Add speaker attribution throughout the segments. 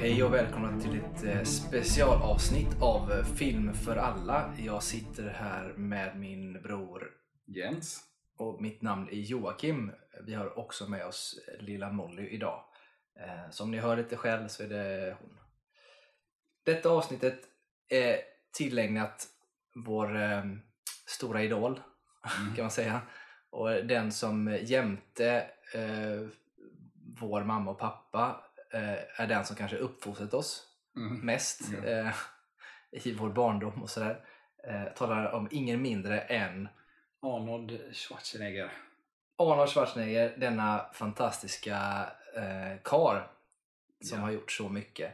Speaker 1: Hej och välkomna till ett eh, specialavsnitt av eh, Film för alla. Jag sitter här med min bror
Speaker 2: Jens.
Speaker 1: och mitt namn är Joakim. Vi har också med oss eh, lilla Molly idag. Som ni hör lite själv så är det hon. Detta avsnittet är tillägnat vår stora idol
Speaker 2: Mm.
Speaker 1: kan man säga. Och den som jämte vår mamma och pappa eh, är den som kanske uppfostrat oss
Speaker 2: Mm.
Speaker 1: mest
Speaker 2: Ja.
Speaker 1: eh, i vår barndom och sådär. Eh, talar om ingen mindre än
Speaker 2: Arnold Schwarzenegger.
Speaker 1: Arnold Schwarzenegger, denna fantastiska eh, kar som
Speaker 2: Ja.
Speaker 1: har gjort så mycket.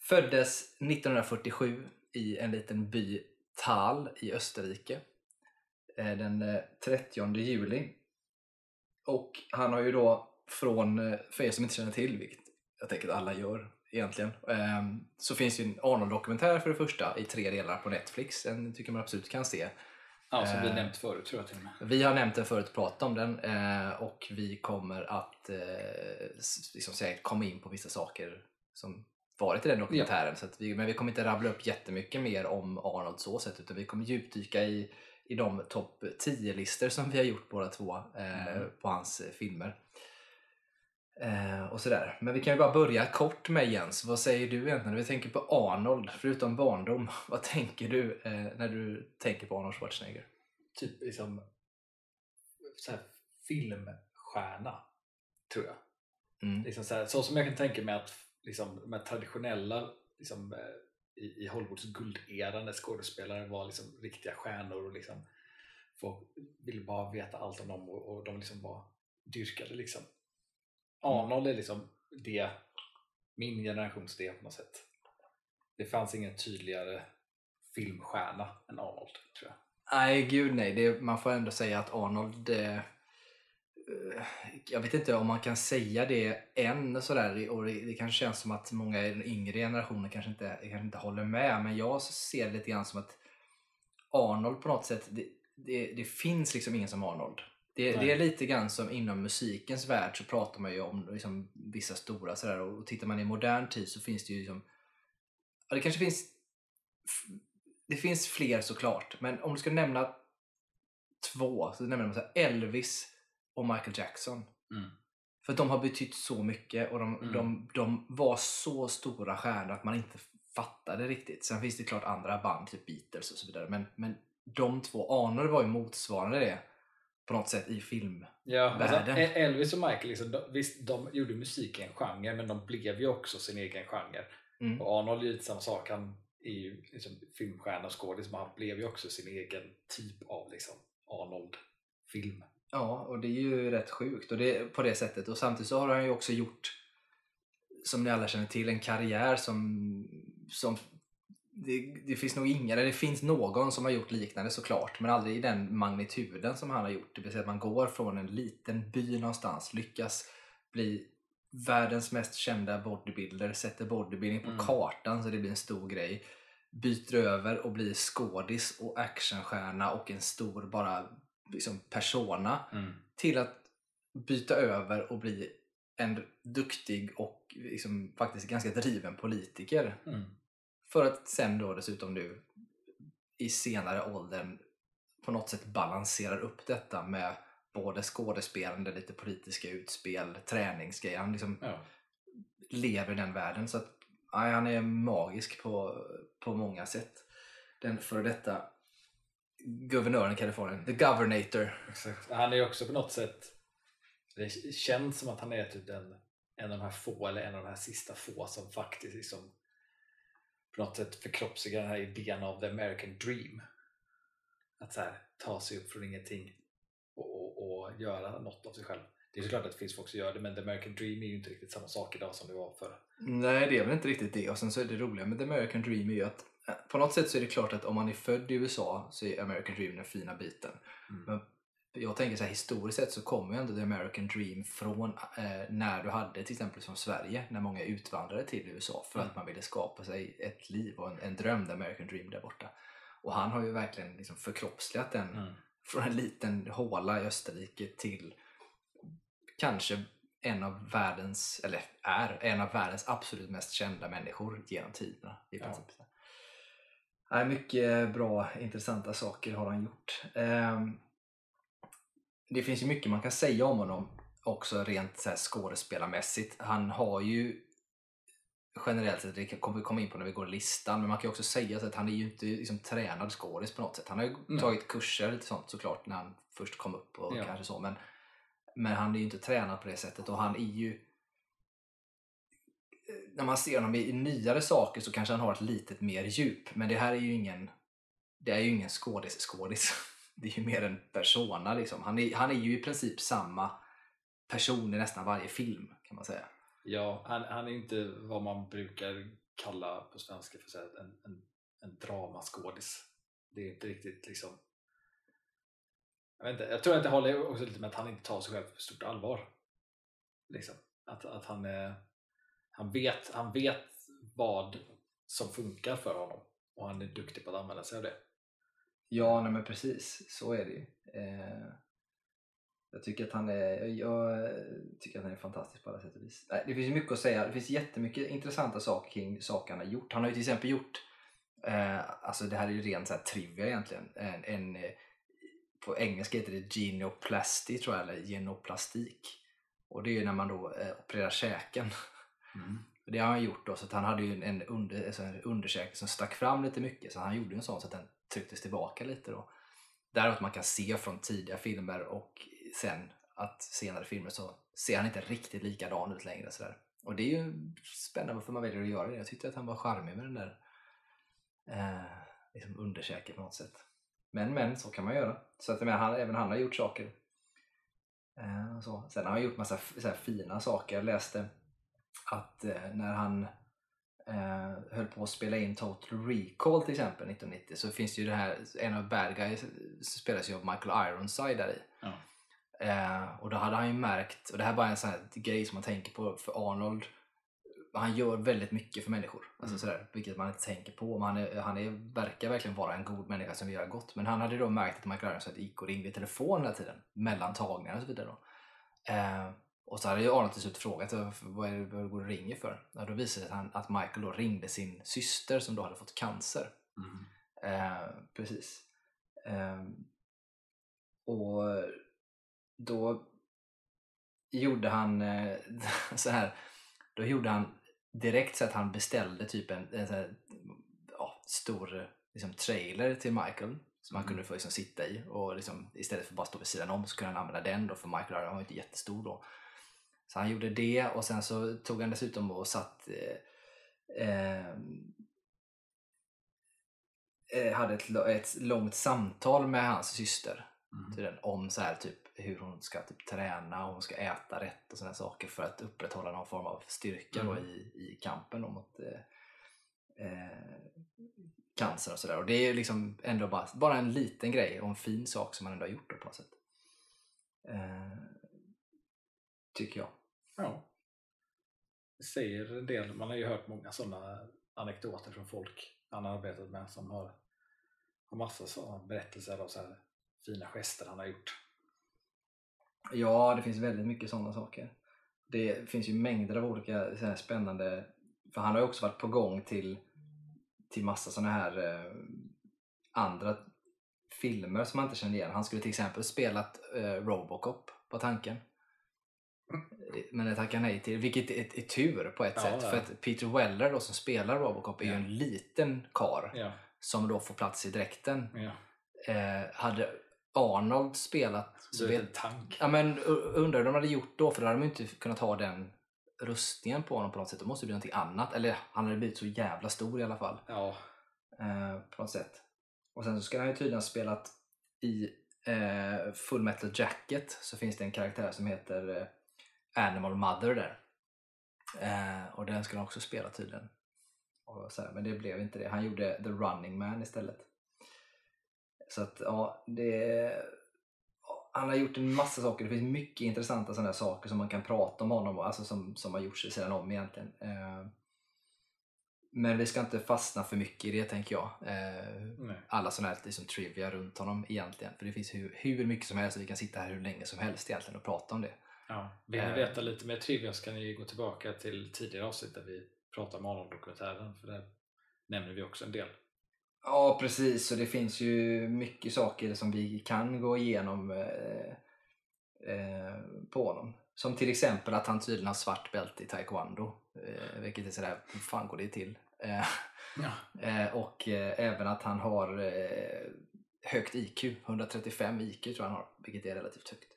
Speaker 1: Föddes 1947 i en liten by Tal i Österrike eh, den eh, 30 juli. Och han har ju då från, eh, för er som inte känner till, vilket jag tänker att alla gör egentligen, eh, så finns ju en Arnold-dokumentär för det första i tre delar på Netflix. Den tycker man absolut kan se.
Speaker 2: Ja, som vi
Speaker 1: Eh.
Speaker 2: nämnt förut tror jag till och med.
Speaker 1: Vi har nämnt den förut och pratat om den eh, och vi kommer att eh, liksom säkert komma in på vissa saker som varit i den dokumentären. Så att vi, men vi kommer inte rabbla upp jättemycket mer om Arnold så sätt utan vi kommer djupdyka i, i de topp 10-listor som vi har gjort båda två eh,
Speaker 2: Mm.
Speaker 1: på hans filmer. Eh, och sådär. Men vi kan ju bara börja kort med Jens. Vad säger du egentligen när vi tänker på Arnold, förutom barndom? Vad tänker du eh, när du tänker på Arnold Schwarzenegger?
Speaker 2: Typ liksom så här, filmstjärna, tror jag.
Speaker 1: Mm.
Speaker 2: Liksom så, här, så som jag kan tänka mig att liksom, de traditionella liksom, eh, i, i Hollywoods guldera när skådespelare var liksom riktiga stjärnor och liksom, folk ville bara veta allt om dem och, och de liksom var dyrkade. Liksom. Arnold är liksom det, min generations det på något sätt. Det fanns ingen tydligare filmstjärna än Arnold, tror jag.
Speaker 1: Nej, gud nej. Det, man får ändå säga att Arnold... Eh, eh, jag vet inte om man kan säga det än sådär och det, det kanske känns som att många i den yngre generationen kanske inte, kanske inte håller med men jag ser det lite grann som att Arnold på något sätt, det, det, det finns liksom ingen som Arnold. Det, det är lite grann som inom musikens värld så pratar man ju om liksom vissa stora sådär och tittar man i modern tid så finns det ju liksom ja, det kanske finns det finns fler såklart, men om du ska nämna två så nämner man så Elvis och Michael Jackson.
Speaker 2: Mm.
Speaker 1: För de har betytt så mycket och de,
Speaker 2: Mm.
Speaker 1: de, de var så stora stjärnor att man inte fattade riktigt. Sen finns det klart andra band, typ Beatles och så vidare, men, men de två, Arnold var ju motsvarande det på något sätt i film.
Speaker 2: Ja, alltså. E- Elvis och Michael, liksom, de, visst de gjorde musik i en genre men de blev ju också sin egen genre.
Speaker 1: Mm.
Speaker 2: Och Arnold är ju lite samma sak, han är ju liksom filmstjärna och skådis men han blev ju också sin egen typ av liksom, Arnold-film.
Speaker 1: Ja, och det är ju rätt sjukt och det, på det sättet. Och samtidigt så har han ju också gjort, som ni alla känner till, en karriär som... som det, det finns nog ingen, eller det finns någon som har gjort liknande såklart, men aldrig i den magnituden som han har gjort. Det vill säga att man går från en liten by någonstans, lyckas bli världens mest kända bodybuilder, sätter bodybuilding på
Speaker 2: Mm.
Speaker 1: kartan så det blir en stor grej. Byter över och blir skådis och actionstjärna och en stor bara liksom persona till att byta över och bli en duktig och liksom faktiskt ganska driven politiker.
Speaker 2: Mm.
Speaker 1: För att sen då dessutom nu i senare åldern på något sätt balanserar upp detta med både skådespelande, lite politiska utspel, träningsgrejer. Han liksom
Speaker 2: Ja.
Speaker 1: lever i den världen. Så att, nej, han är magisk på, på många sätt. Den före detta guvernören i Kalifornien, the governator.
Speaker 2: Exakt. Han är också på något sätt, det känns som att han är typ den, en av de här få, eller en av de här sista få som faktiskt liksom på något sätt förkroppsligar den här idén av the American dream. Att så här, ta sig upp från ingenting och, och, och göra något av sig själv. Det är såklart att det finns folk som gör det men the American dream är ju inte riktigt samma sak idag som det var förr.
Speaker 1: Nej, det är väl inte riktigt det. Och sen så är det roliga med The American Dream är ju att eh, på något sätt så är det klart att om man är född i USA så är American Dream den fina biten.
Speaker 2: Mm.
Speaker 1: Men jag tänker så här historiskt sett så kommer ju ändå The American Dream från eh, när du hade till exempel som Sverige, när många utvandrade till USA för
Speaker 2: Mm.
Speaker 1: att man ville skapa sig ett liv och en, en dröm, The American Dream där borta. Och han har ju verkligen liksom förkroppsligat den
Speaker 2: Mm.
Speaker 1: från en liten håla i Österrike till kanske en av världens, eller är en av världens absolut mest kända människor genom tiderna. I
Speaker 2: Ja.
Speaker 1: princip. Nej, mycket bra, intressanta saker har han gjort. Ehm, det finns ju mycket man kan säga om honom också rent så här skådespelarmässigt. Han har ju generellt sett, det kommer vi komma in på när vi går listan, men man kan ju också säga så att han är ju inte liksom, tränad skådis på något sätt. Han har ju
Speaker 2: Nej.
Speaker 1: tagit kurser och lite sånt såklart när han först kom upp och
Speaker 2: Ja.
Speaker 1: kanske så, men, men han är ju inte tränad på det sättet och han är ju när man ser honom i, i nyare saker så kanske han har ett litet mer djup, men det här är ju ingen det är ju ingen skådis-skådis. Det är ju mer en persona liksom. Han är, han är ju i princip samma person i nästan varje film kan man säga.
Speaker 2: Ja, han, han är inte vad man brukar kalla på svenska för att här, en, en, en dramaskådis. Det är inte riktigt liksom... Jag, vet inte, jag tror att det håller också lite med att han inte tar sig själv på stort allvar. Liksom. Att, att han, är, han, vet, han vet vad som funkar för honom och han är duktig på att använda sig av det.
Speaker 1: Ja, nej men precis. Så är det ju. Eh, jag tycker att han är, jag tycker att han är fantastisk på alla sätt och vis. Nej, det finns ju mycket att säga. Det finns jättemycket intressanta saker kring saker han har gjort. Han har ju till exempel gjort, eh, alltså det här är ju ren så här trivia egentligen, en, en, eh, på engelska heter det genoplasti tror jag, eller genoplastik. Och det är ju när man då eh, opererar käken. Mm. Det har han gjort då, så att han hade ju en, under, alltså en underkäke som stack fram lite mycket, så han gjorde ju en sån så att den trycktes tillbaka lite då. Däremot man kan se från tidiga filmer och sen att senare filmer så ser han inte riktigt likadan ut längre. Sådär. Och det är ju spännande varför man väljer att göra det. Jag tyckte att han var charmig med den där eh, liksom underkäken på något sätt. Men men, så kan man göra. Så att men, han, även han har gjort saker. Eh, så. Sen har han gjort massa så här fina saker. Jag läste att eh, när han eh, höll på att spela in Total Recall till exempel 1990 så finns det ju det här, en av bad guys spelas ju av Michael Ironside där i.
Speaker 2: Ja.
Speaker 1: Eh, och då hade han ju märkt, och det här är bara en sån här grej som man tänker på för Arnold, han gör väldigt mycket för människor, alltså
Speaker 2: Mm.
Speaker 1: sådär, vilket man inte tänker på. Men han, är, han är, verkar verkligen vara en god människa som vill göra gott. Men han hade då märkt att Michael Ironside gick och ringde i telefon hela tiden, mellan tagningar och så vidare. Då. Eh, och så hade ju Arnold till slut frågat "Vad- är det vad går och ringer för? Ja, då visade det sig att han- att Michael då ringde sin syster som då hade fått cancer.
Speaker 2: Mm.
Speaker 1: Eh, precis. Eh, och då gjorde han eh, så här. Då gjorde han direkt så att han beställde typ en, en här, ja, stor liksom, trailer till Michael som han
Speaker 2: Mm.
Speaker 1: kunde få liksom, sitta i och liksom, istället för att bara stå vid sidan om så kunde han använda den då för Michael Ironside var inte jättestor då. Så han gjorde det och sen så tog han dessutom och satt eh, eh, eh, hade ett, ett långt samtal med hans syster
Speaker 2: Mm.
Speaker 1: om så här, typ, hur hon ska typ, träna och hon ska äta rätt och sådana saker för att upprätthålla någon form av styrka då,
Speaker 2: Mm.
Speaker 1: i, i kampen då, mot eh, eh, cancer och sådär. Och det är liksom ändå bara, bara en liten grej och en fin sak som man ändå har gjort då, på något sätt. Eh, tycker jag.
Speaker 2: Ja. Det säger en del. Man har ju hört många sådana anekdoter från folk han har arbetat med som har, har massa sådana berättelser av så här fina gester han har gjort.
Speaker 1: Ja, det finns väldigt mycket sådana saker. Det finns ju mängder av olika så här spännande, för han har ju också varit på gång till, till massa sådana här eh, andra filmer som man inte känner igen. Han skulle till exempel spelat eh, Robocop på tanken. Men det tackade han nej till, vilket är, är tur på ett
Speaker 2: Ja,
Speaker 1: sätt.
Speaker 2: ja.
Speaker 1: För att Peter Weller då, som spelar Robocop är ju
Speaker 2: Ja.
Speaker 1: en liten kar som då får plats i dräkten. Eh, hade Arnold spelat
Speaker 2: Så
Speaker 1: vet-
Speaker 2: en tank.
Speaker 1: Ja men undrar hur de hade gjort då för då hade de ju inte kunnat ha den rustningen på honom på något sätt. Då måste det bli någonting annat. Eller han hade blivit så jävla stor i alla fall.
Speaker 2: Ja,
Speaker 1: Eh, på något sätt. Och sen så ska han ju tydligen ha spelat i eh, Full Metal Jacket så finns det en karaktär som heter eh, Animal Mother där. Eh, och den skulle han också spela tydligen. Och så här, men det blev inte det. Han gjorde The Running Man istället. Så att ja, det... Han har gjort en massa saker. Det finns mycket intressanta sådana saker som man kan prata om honom. Alltså som, som har gjorts sedan om egentligen. Eh, men vi ska inte fastna för mycket i det tänker jag. Eh, alla sådana här liksom, trivia runt honom egentligen. För det finns hur, hur mycket som helst och vi kan sitta här hur länge som helst egentligen och prata om det.
Speaker 2: Ja. Vill ni
Speaker 1: Eh.
Speaker 2: veta lite mer trivia kan ni gå tillbaka till tidigare avsnitt där vi pratar om Arnold-dokumentären för där nämner vi också en del.
Speaker 1: Ja, precis. Och det finns ju mycket saker som vi kan gå igenom eh, eh, på honom. Som till exempel att han tydligen har svart bälte i taekwondo. Eh, vilket är sådär, hur fan går det till? Eh,
Speaker 2: Ja.
Speaker 1: eh, och även att han har högt IQ. 135 IQ tror jag han har, vilket är relativt högt.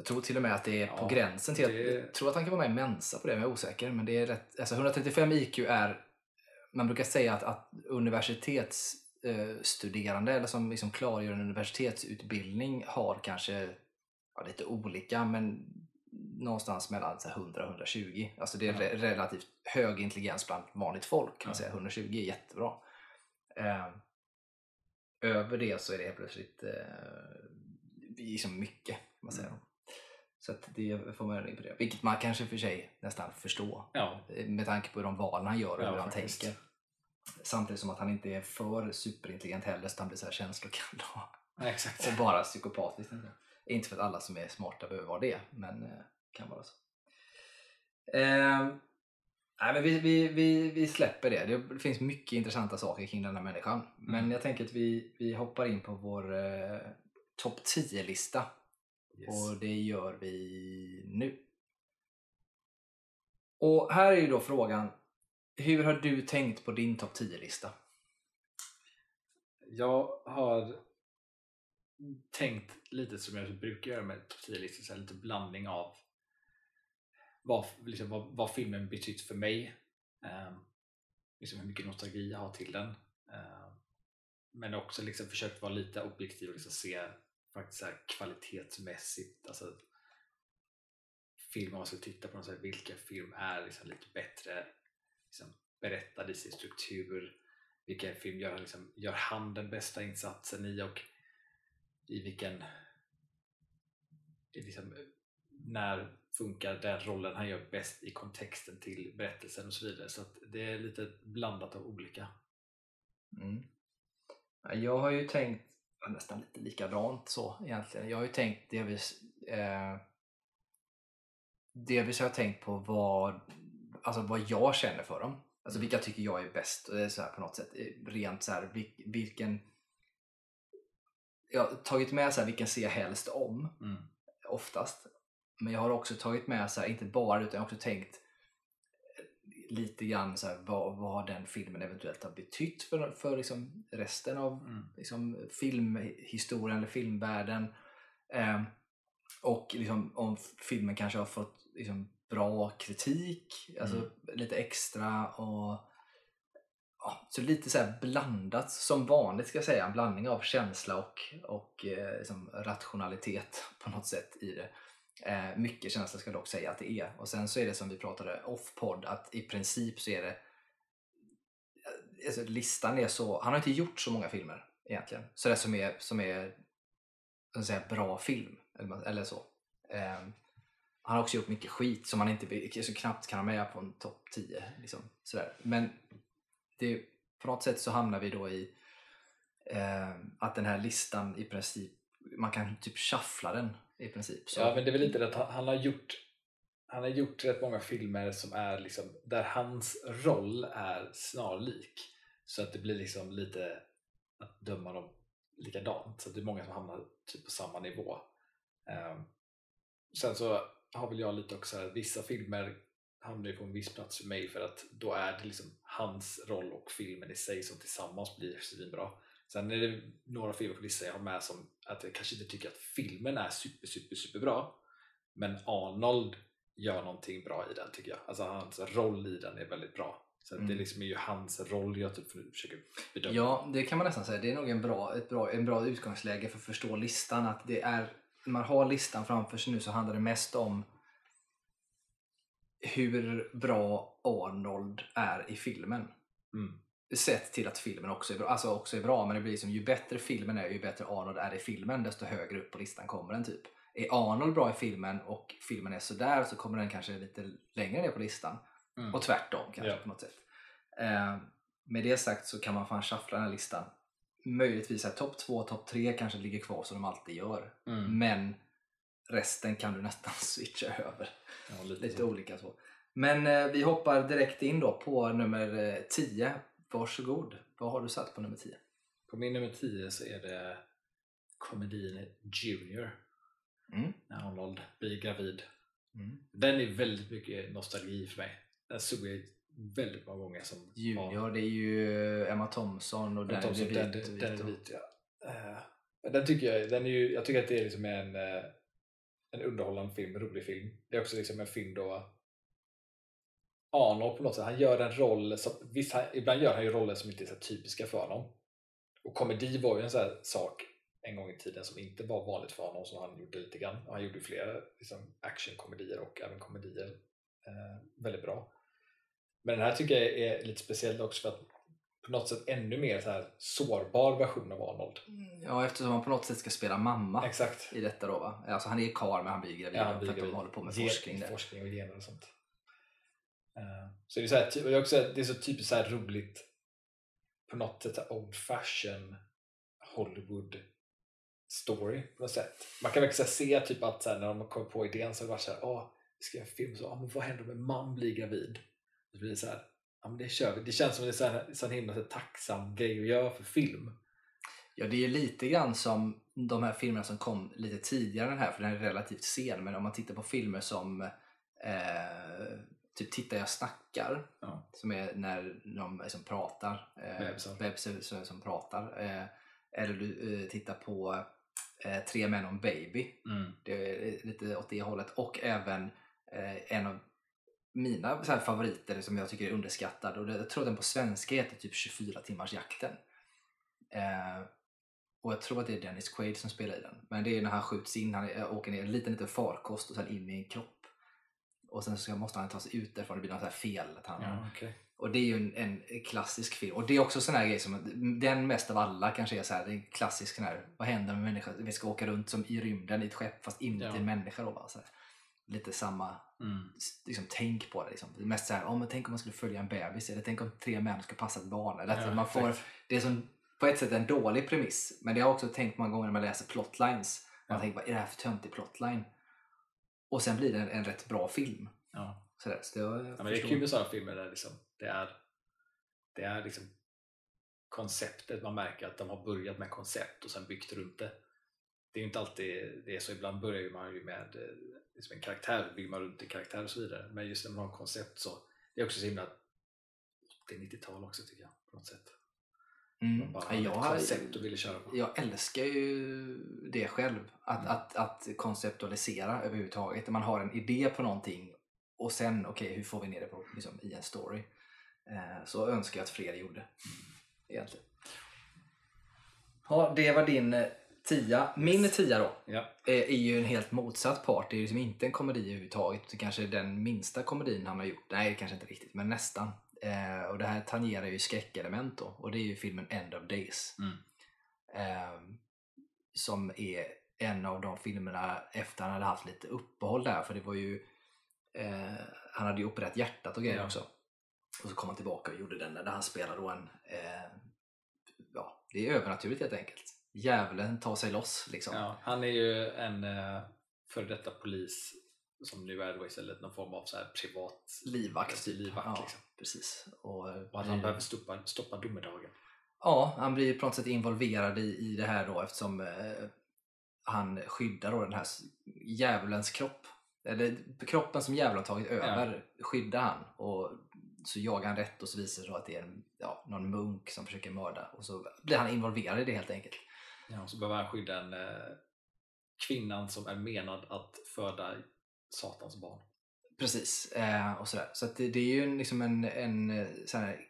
Speaker 1: Jag tror till och med att det är på
Speaker 2: Ja,
Speaker 1: gränsen till att,
Speaker 2: det-
Speaker 1: jag tror att han kan vara med i Mensa på det, men jag är osäker. Men det är rätt, alltså 135 IQ är, man brukar säga att, att universitetsstuderande eller som liksom klargör en universitetsutbildning har kanske ja, lite olika, men någonstans mellan så här 100 och 120. Alltså det är re- relativt hög intelligens bland vanligt folk kan man säga. 120 är jättebra. Eh, över det så är det helt plötsligt eh, liksom mycket. Man säga.
Speaker 2: Mm.
Speaker 1: Så att det får man in på det. Vilket man kanske för sig nästan förstår.
Speaker 2: Ja,
Speaker 1: Med tanke på de valen han gör och
Speaker 2: Ja,
Speaker 1: hur han
Speaker 2: faktiskt.
Speaker 1: tänker. Samtidigt som att han inte är för superintelligent heller så han blir så här känslokall och-
Speaker 2: exakt.
Speaker 1: och bara psykopatisk. Inte för att alla som är smarta behöver vara det, men eh, kan vara så. Eh, nej, men vi, vi, vi, vi släpper det. Det finns mycket intressanta saker kring den här människan. Men
Speaker 2: Mm.
Speaker 1: jag tänker att vi, vi hoppar in på vår eh, topp 10-lista.
Speaker 2: Yes.
Speaker 1: Och det gör vi nu. Och här är ju då frågan, hur har du tänkt på din topp 10-lista?
Speaker 2: Jag har tänkt lite som jag brukar göra med topp 10-listor, så här lite blandning av vad, liksom, vad, vad filmen betytt för mig, eh, liksom hur mycket nostalgi jag har till den. Eh, men också liksom försökt vara lite objektiv och liksom se faktiskt så här kvalitetsmässigt, alltså filmer man ska titta på så här, vilka film är liksom lite bättre liksom, berättad i sin struktur, vilken film gör, han liksom, gör han den bästa insatsen i och i vilken i liksom, när funkar den rollen han gör bäst i kontexten till berättelsen och så vidare. Så att det är lite blandat av olika.
Speaker 1: Mm. Jag har ju tänkt nästan lite likadant så egentligen. Jag har ju tänkt delvis eh, delvis har jag tänkt på vad, alltså vad jag känner för dem. Alltså vilka tycker jag är bäst. Och det är så här på något sätt eh, rent så här, vil- vilken jag har tagit med så här, vilken ser jag helst om
Speaker 2: Mm.
Speaker 1: oftast. Men jag har också tagit med, så här, inte bara utan jag har också tänkt lite grann så här, vad, vad den filmen eventuellt har betytt för, för liksom resten av
Speaker 2: Mm.
Speaker 1: liksom, filmhistorien eller filmvärlden. Eh, och liksom, om filmen kanske har fått liksom, bra kritik, alltså
Speaker 2: Mm.
Speaker 1: lite extra. och ja, Så lite så här blandat som vanligt ska jag säga, en blandning av känsla och, och eh, liksom rationalitet på något sätt i det. Eh, mycket känsla ska jag dock säga att det är. Och sen så är det som vi pratade off-podd att i princip så är det eh, alltså, listan är så, han har inte gjort så många filmer egentligen. Så det som är, som är så säga, bra film. Eller, eller så. Eh, han har också gjort mycket skit som man inte så knappt kan ha med på en topp 10. Liksom, sådär. Men det, på något sätt så hamnar vi då i eh, att den här listan i princip, man kan typ shuffla den i princip. Så,
Speaker 2: Ja, men det är väl lite det att han, han har gjort han har gjort rätt många filmer som är liksom, där hans roll är snarlik. Så att det blir liksom lite att döma dem likadant. Så att det är många som hamnar typ på samma nivå. Um, sen så har väl jag lite också här, vissa filmer hamnar ju på en viss plats för mig för att då är det liksom hans roll och filmen i sig som tillsammans blir svinbra. Sen är det några filmer på listan jag har med som att jag kanske inte tycker att filmen är super, super, super bra. Men Arnold gör någonting bra i den tycker jag. Alltså hans roll i den är väldigt bra. Så att det
Speaker 1: Mm.
Speaker 2: liksom är ju hans roll jag typ försöker bedöma.
Speaker 1: Ja, det kan man nästan säga. Det är nog en bra, ett bra, en bra utgångsläge för att förstå listan. Att det är, när man har listan framför sig nu så handlar det mest om hur bra Arnold är i filmen.
Speaker 2: Mm.
Speaker 1: Sett till att filmen också är bra. Alltså också är bra, men det blir som ju bättre filmen är, ju bättre Arnold är i filmen, desto högre upp på listan kommer den typ. Är Arnold bra i filmen och filmen är sådär så kommer den kanske lite längre ner på listan.
Speaker 2: Mm.
Speaker 1: Och tvärtom kanske
Speaker 2: Ja.
Speaker 1: på något sätt. Eh, med det sagt så kan man fan shuffla den här listan. Möjligtvis att topp två, topp tre kanske ligger kvar som de alltid gör.
Speaker 2: Mm.
Speaker 1: Men resten kan du nästan switcha över.
Speaker 2: Ja, lite
Speaker 1: Lite olika så. Men eh, vi hoppar direkt in då på nummer eh, 10. Varsågod. Vad har du satt på nummer 10?
Speaker 2: På min nummer 10 så är det komedin Junior.
Speaker 1: Mm.
Speaker 2: När Arnold blir gravid.
Speaker 1: Mm.
Speaker 2: Den är väldigt mycket nostalgi för mig. Den såg jag väldigt många gånger som barn.
Speaker 1: Junior, det är ju Emma Thompson och
Speaker 2: Den,
Speaker 1: den
Speaker 2: den,
Speaker 1: vit.
Speaker 2: den,
Speaker 1: vit
Speaker 2: den är vit ja. Eh, den tycker jag, den är ju, jag tycker att det är liksom en, eh, en underhållande film, en rolig film. Det är också liksom en film då Arnold på något sätt, han gör en roll som, visst, han, ibland gör han ju roller som inte är så typiska för honom. Och komedi var ju en sån sak en gång i tiden som inte var vanligt för honom som han gjorde lite grann. Och han gjorde flera liksom, actionkomedier och även komedier eh, väldigt bra. Men den här tycker jag är lite speciell också för att på något sätt ännu mer så här sårbar version av Arnold.
Speaker 1: Ja, eftersom han på något sätt ska spela mamma
Speaker 2: Exakt.
Speaker 1: i detta då va? Alltså han är karl men han blir gravid
Speaker 2: Ja, han
Speaker 1: för
Speaker 2: blir
Speaker 1: att de håller på med
Speaker 2: Gen-
Speaker 1: forskning där.
Speaker 2: forskning och gener och sånt. Eh, Så det är, så här, är, också, det är så typiskt så här roligt på något sätt old fashion Hollywood story på något sätt. Man kan verkligen se typ att så här, när de kom på idén så har det varit så här, åh, vi ska göra en film, så, men vad händer om en man blir gravid? Så blir det så här, ja men det kör vi. Det känns som det är så här, så en himla så tacksam grej att göra för film.
Speaker 1: Ja, det är ju lite grann som de här filmerna som kom lite tidigare än den här, för den är relativt sen. Men om man tittar på filmer som eh, typ Titta jag snackar,
Speaker 2: Ja.
Speaker 1: som är när de liksom pratar, eh,
Speaker 2: bebisar
Speaker 1: som, som pratar. Eh, eller du eh, tittar på eh, Tre män och en baby, det är lite åt det hållet. Och även eh, en av mina så här, favoriter som jag tycker är underskattad, och det, jag tror att den på svenska heter typ 24 timmars jakten. Eh, och jag tror att det är Dennis Quaid som spelar i den. Men det är när han skjuts in, han åker ner en liten, liten farkost och sen in i en kropp. Och sen så måste han ta sig ut därifrån, det blir något så här fel. Att han,
Speaker 2: Ja, okej.
Speaker 1: Och det är ju en, en klassisk film. Och det är också sån här grej som, den mest av alla kanske är så här, det är en klassisk sån här, vad händer med människor? Vi ska åka runt som i rymden i ett skepp fast inuti
Speaker 2: Ja.
Speaker 1: en människa då. va? Så här. Lite samma
Speaker 2: Mm.
Speaker 1: liksom, tänk på det. Liksom. Det är mest så här, oh, men tänk om man skulle följa en bebis eller tänk om tre män ska passa ett barn. Eller
Speaker 2: Ja,
Speaker 1: man får, det är som, på ett sätt en dålig premiss. Men det har jag också tänkt många gånger när man läser plotlines. Man
Speaker 2: Ja.
Speaker 1: tänker, vad är det här för töntig plotline? Och sen blir det en, en rätt bra film.
Speaker 2: Ja.
Speaker 1: Så där, så det, jag
Speaker 2: Ja, men det är kul med sådana filmer där liksom, det är, det är liksom konceptet, man märker att de har börjat med koncept och sen byggt runt det. Det är ju inte alltid det är så, ibland börjar man ju med eh, liksom en karaktär, bygger man runt en karaktär och så vidare. Men just när man har koncept så, det är också så himla 80-90-tal också tycker jag, på något sätt.
Speaker 1: Mm.
Speaker 2: bara
Speaker 1: jag,
Speaker 2: koncept och ville köra på.
Speaker 1: jag älskar ju det själv. Att,
Speaker 2: Mm.
Speaker 1: att, att konceptualisera överhuvudtaget. Man har en idé på någonting och sen, okej, hur får vi ner det på, liksom, i en story? Eh, så önskar jag att fler gjorde. Egentligen. Ja, det var din eh, tia. Min tia då
Speaker 2: Ja.
Speaker 1: eh, är ju en helt motsatt part. Det är liksom inte en komedi överhuvudtaget. Det kanske är den minsta komedin han har gjort. Nej, kanske inte riktigt, men nästan. Eh, och det här tangerar ju skräckelement då. Och det är ju filmen End of Days.
Speaker 2: Mm.
Speaker 1: Eh, som är en av de filmerna efter han hade haft lite uppehåll där. För det var ju eh, han hade ju opererat hjärtat och grejer
Speaker 2: Ja.
Speaker 1: också. Och så kom han tillbaka och gjorde den där, där han spelar då en eh, ja, det är övernaturligt helt enkelt. Djävulen tar sig loss liksom.
Speaker 2: Ja, han är ju en eh, före detta polis som nu är då istället någon form av så privat
Speaker 1: Livvakt. typ.
Speaker 2: livvakt.
Speaker 1: ja,
Speaker 2: liksom.
Speaker 1: precis. Och,
Speaker 2: Och att han behöver stoppa, stoppa domedagen.
Speaker 1: Ja, han blir på något sätt involverad i, i det här då eftersom eh, han skyddar då den här djävulens kropp. Eller kroppen som djävulen tagit över skyddar han. Och så jagar han rätt och så visar det sig att det är en, ja, någon munk som försöker mörda. Och så blir han involverad i det helt enkelt.
Speaker 2: Ja, och så behöver han skydda en eh, kvinnan som är menad att föda Satans barn.
Speaker 1: Precis. Eh, och sådär. Så att det, det är ju en, liksom en, en eh, sån här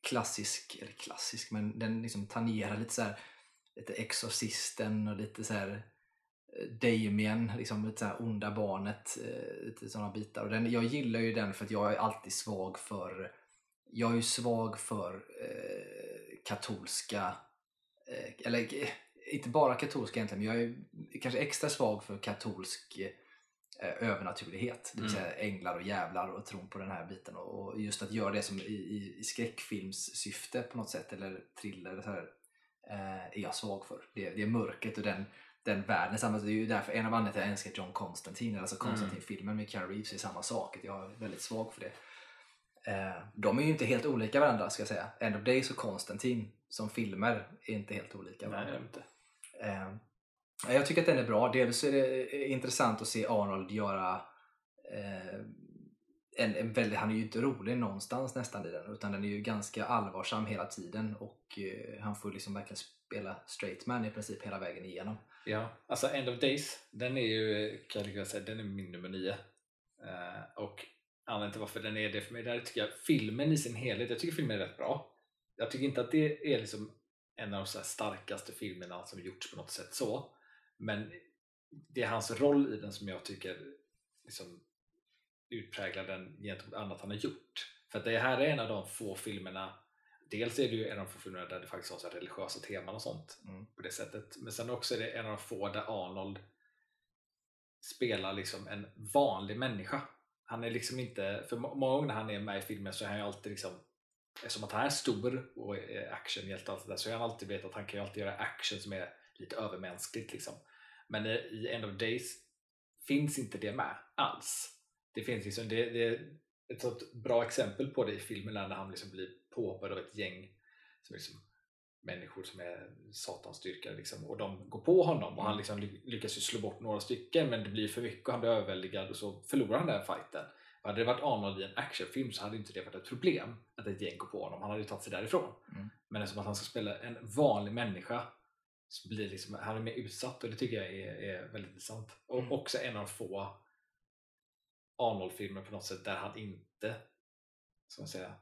Speaker 1: klassisk, eller klassisk, men den liksom tangerar lite så här lite Exorcisten och lite så här eh, Damien, liksom lite så här onda barnet, eh, lite sådana bitar. Och den, jag gillar ju den för att jag är alltid svag för jag är ju svag för eh, katolska, eh, eller eh, inte bara katolska egentligen, men jag är kanske extra svag för katolsk eh, övernaturlighet. Det vill
Speaker 2: Mm.
Speaker 1: säga änglar och jävlar och tron på den här biten. Och, just att göra det som i, i, i skräckfilmssyfte på något sätt, eller thriller, så här, eh, är jag svag för. Det, det är mörkret och den, den världen. Samma, det är ju därför en av anledningarna till att jag älskar John Constantine, alltså Constantine-filmen med Keanu Reeves är samma sak. Jag är väldigt svag för det. Eh, de är ju inte helt olika varandra ska jag säga. End of Days och Constantine som filmer är inte helt olika
Speaker 2: Nej,
Speaker 1: varandra.
Speaker 2: vet inte.
Speaker 1: Eh, jag tycker att den är bra. Dels är det eh, intressant att se Arnold göra eh, en, en väldigt, han är ju inte rolig någonstans nästan i den utan den är ju ganska allvarsam hela tiden och eh, han får liksom verkligen spela straight man i princip hela vägen igenom.
Speaker 2: Ja, alltså End of Days, den är ju, kan jag säga, den är min nummer nio. Eh, och anledningen till varför den är det för mig, där tycker jag filmen i sin helhet, jag tycker filmen är rätt bra. Jag tycker inte att det är liksom en av de så här starkaste filmerna som gjorts på något sätt så. Men det är hans roll i den som jag tycker liksom utpräglar den gentemot annat han har gjort. För att det här är en av de få filmerna Dels är det ju en av de få filmerna där det faktiskt har religiösa teman och sånt
Speaker 1: Mm.
Speaker 2: på det sättet. Men sen också är det en av de få där Arnold spelar liksom en vanlig människa. Han är liksom inte, för må- många gånger när han är med i filmen så är han ju alltid liksom Eftersom att han är stor och är actionhjälte och allt det där så är han alltid vet att han kan ju alltid göra action som är lite övermänskligt liksom. Men i, i End of Days finns inte det med alls. Det finns liksom, det, det är ett sånt bra exempel på det i filmen är när han liksom blir påhoppad av ett gäng som liksom människor som är satansdyrkare liksom, och de går på honom och han liksom ly- lyckas ju slå bort några stycken men det blir för mycket och han blir överväldigad och så förlorar han den fighten. Och hade det varit Arnold i en actionfilm så hade inte det varit ett problem att ett gäng går på honom. Han hade ju tagit sig därifrån.
Speaker 1: Mm.
Speaker 2: Men eftersom att han ska spela en vanlig människa blir liksom, han är mer utsatt och det tycker jag är, är väldigt intressant. Och
Speaker 1: Mm.
Speaker 2: också en av få Arnold-filmer på något sätt där han inte, ska man säga,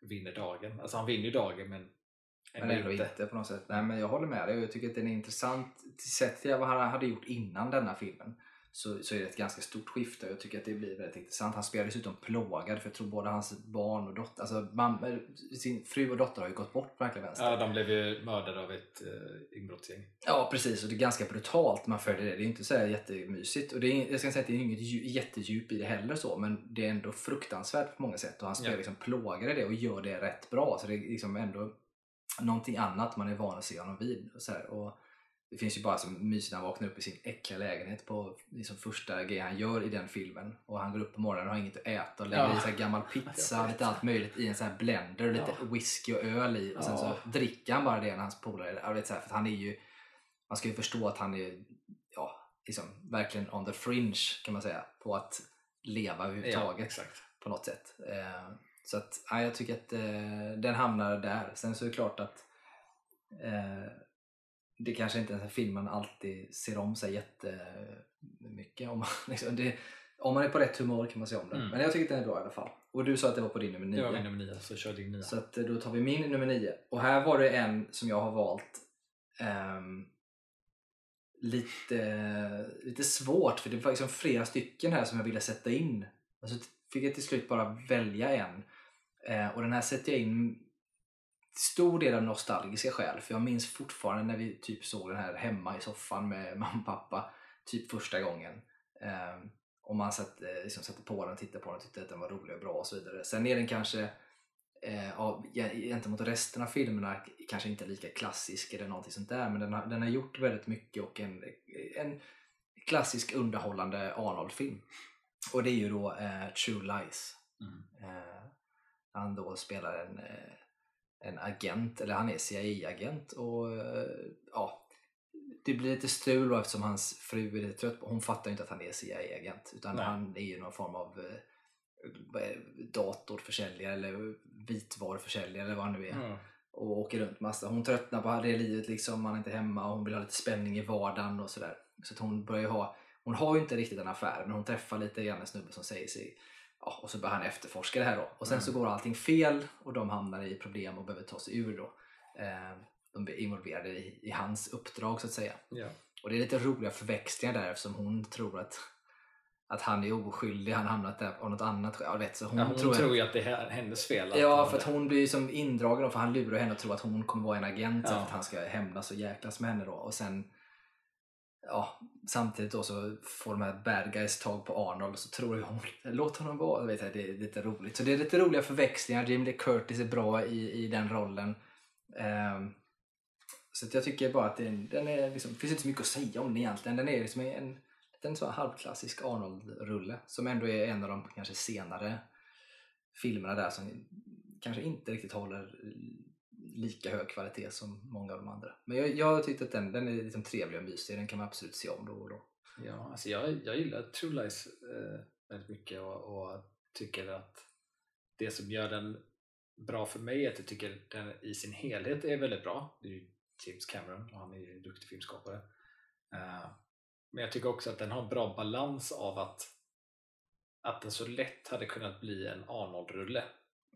Speaker 2: vinner dagen. Alltså han vinner ju dagen men
Speaker 1: Men ändå inte. på något sätt. Nej, men jag håller med dig och jag tycker att den är intressant. Sett till vad han hade gjort innan denna filmen så, så är det ett ganska stort skifte och jag tycker att det blir väldigt intressant. Han spelar dessutom plågad för jag tror både hans barn och dotter, alltså mamma, sin fru och dotter har ju gått bort på verkligen vänster.
Speaker 2: Ja, de blev ju mördade av ett uh, inbrottsgäng.
Speaker 1: Ja precis och det är ganska brutalt man följer det. Det är inte så här jättemysigt. Och det är, jag ska säga att det är inget dju- jättedjup i det heller så men det är ändå fruktansvärt på många sätt och han spelar
Speaker 2: Ja.
Speaker 1: liksom plågar i det och gör det rätt bra. Så det är liksom ändå någonting annat man är van att se honom vid. Och så här. Och det finns ju bara som mysigt när han vaknar upp i sin äckliga lägenhet på liksom första grejen han gör i den filmen. Och han går upp på morgonen och har inget att äta och lägger
Speaker 2: Ja.
Speaker 1: i så gammal pizza, lite allt möjligt i en sån här blender och lite
Speaker 2: Ja.
Speaker 1: whisky och öl i. Och sen
Speaker 2: Ja.
Speaker 1: så dricker han bara det när hans polare, vet så här, för han är ju man ska ju förstå att han är ja, liksom, verkligen on the fringe kan man säga på att leva
Speaker 2: Ja,
Speaker 1: överhuvudtaget
Speaker 2: exakt.
Speaker 1: på något sätt. Eh, så att, ja, jag tycker att eh, den hamnar där. Sen så är det klart att eh, det kanske inte är en film man alltid ser om sig jättemycket. Om man, liksom, det, om man är på rätt humör kan man se om den.
Speaker 2: Mm.
Speaker 1: Men jag tycker den är bra i alla fall. Och du sa att det var på din nummer
Speaker 2: Det var
Speaker 1: 9.
Speaker 2: min nummer nio, så kör din nia.
Speaker 1: Så att, då tar vi min nummer 9. Och här var det en som jag har valt ehm, lite, lite svårt för det var liksom flera stycken här som jag ville sätta in. Och så fick jag till slut bara välja en. Eh, och den här sätter jag in stor del av nostalgiska skäl. För jag minns fortfarande när vi typ såg den här hemma i soffan med mamma och pappa. Typ första gången. Eh, och man satt, eh, liksom satte på den, tittade på den och tyckte att den var rolig och bra och så vidare. Sen är den kanske eh, av, gentemot resten av filmerna kanske inte lika klassisk eller någonting sånt där men den har, den har gjort väldigt mycket och en, en klassisk underhållande Arnold-film. Och det är ju då eh, True Lies.
Speaker 2: Mm.
Speaker 1: Eh, han då spelar en, eh, en agent, eller han är CIA-agent och eh, ja, det blir lite strul då eftersom hans fru är lite trött på Hon fattar ju inte att han är CIA-agent utan
Speaker 2: Nej.
Speaker 1: han är ju någon form av eh, det, datorförsäljare eller vitvaruförsäljare eller vad han nu är
Speaker 2: Mm.
Speaker 1: och åker runt massa. Hon tröttnar på det livet liksom, man är inte hemma och hon vill ha lite spänning i vardagen och sådär. Så att hon börjar ha, hon har ju inte riktigt en affär men hon träffar lite grann en snubbe som säger sig Ja, och så börjar han efterforska det här då. Och sen
Speaker 2: Mm.
Speaker 1: så går allting fel och de hamnar i problem och behöver ta sig ur då. Eh, de blir involverade i, i hans uppdrag så att säga.
Speaker 2: Ja.
Speaker 1: Och det är lite roliga förväxlingar där eftersom hon tror att, att han är oskyldig, han har hamnat där av något annat. Jag vet, så hon,
Speaker 2: Ja, hon
Speaker 1: tror,
Speaker 2: tror, ju att det är hennes fel.
Speaker 1: Ja, för att hon blir som indragen då, för han lurar henne och tror att hon kommer vara en agent
Speaker 2: Ja.
Speaker 1: för att han ska hämnas och jäklas med henne då. Och sen ja, samtidigt då så får de här bad guys tag på Arnold och så tror ju hon låt honom vara. Vet, jag, det är lite roligt. Så det är lite roliga förväxlingar. Jamie Lee Curtis är bra i, i den rollen. Um, Så att jag tycker bara att den, den är liksom, det finns inte så mycket att säga om den egentligen. Den är liksom en, en sån halvklassisk Arnold-rulle som ändå är en av de kanske senare filmerna där som kanske inte riktigt håller lika hög kvalitet som många av de andra. Men jag, jag tyckte att den, den är liksom trevlig och mysig, den kan man absolut se om då och då.
Speaker 2: Ja, alltså jag, jag gillar True Lies eh, väldigt mycket och, och tycker att det som gör den bra för mig är att jag tycker den i sin helhet är väldigt bra. Det är ju James Cameron och han är ju en duktig filmskapare. Eh, men jag tycker också att den har en bra balans av att, att den så lätt hade kunnat bli en Arnold-rulle.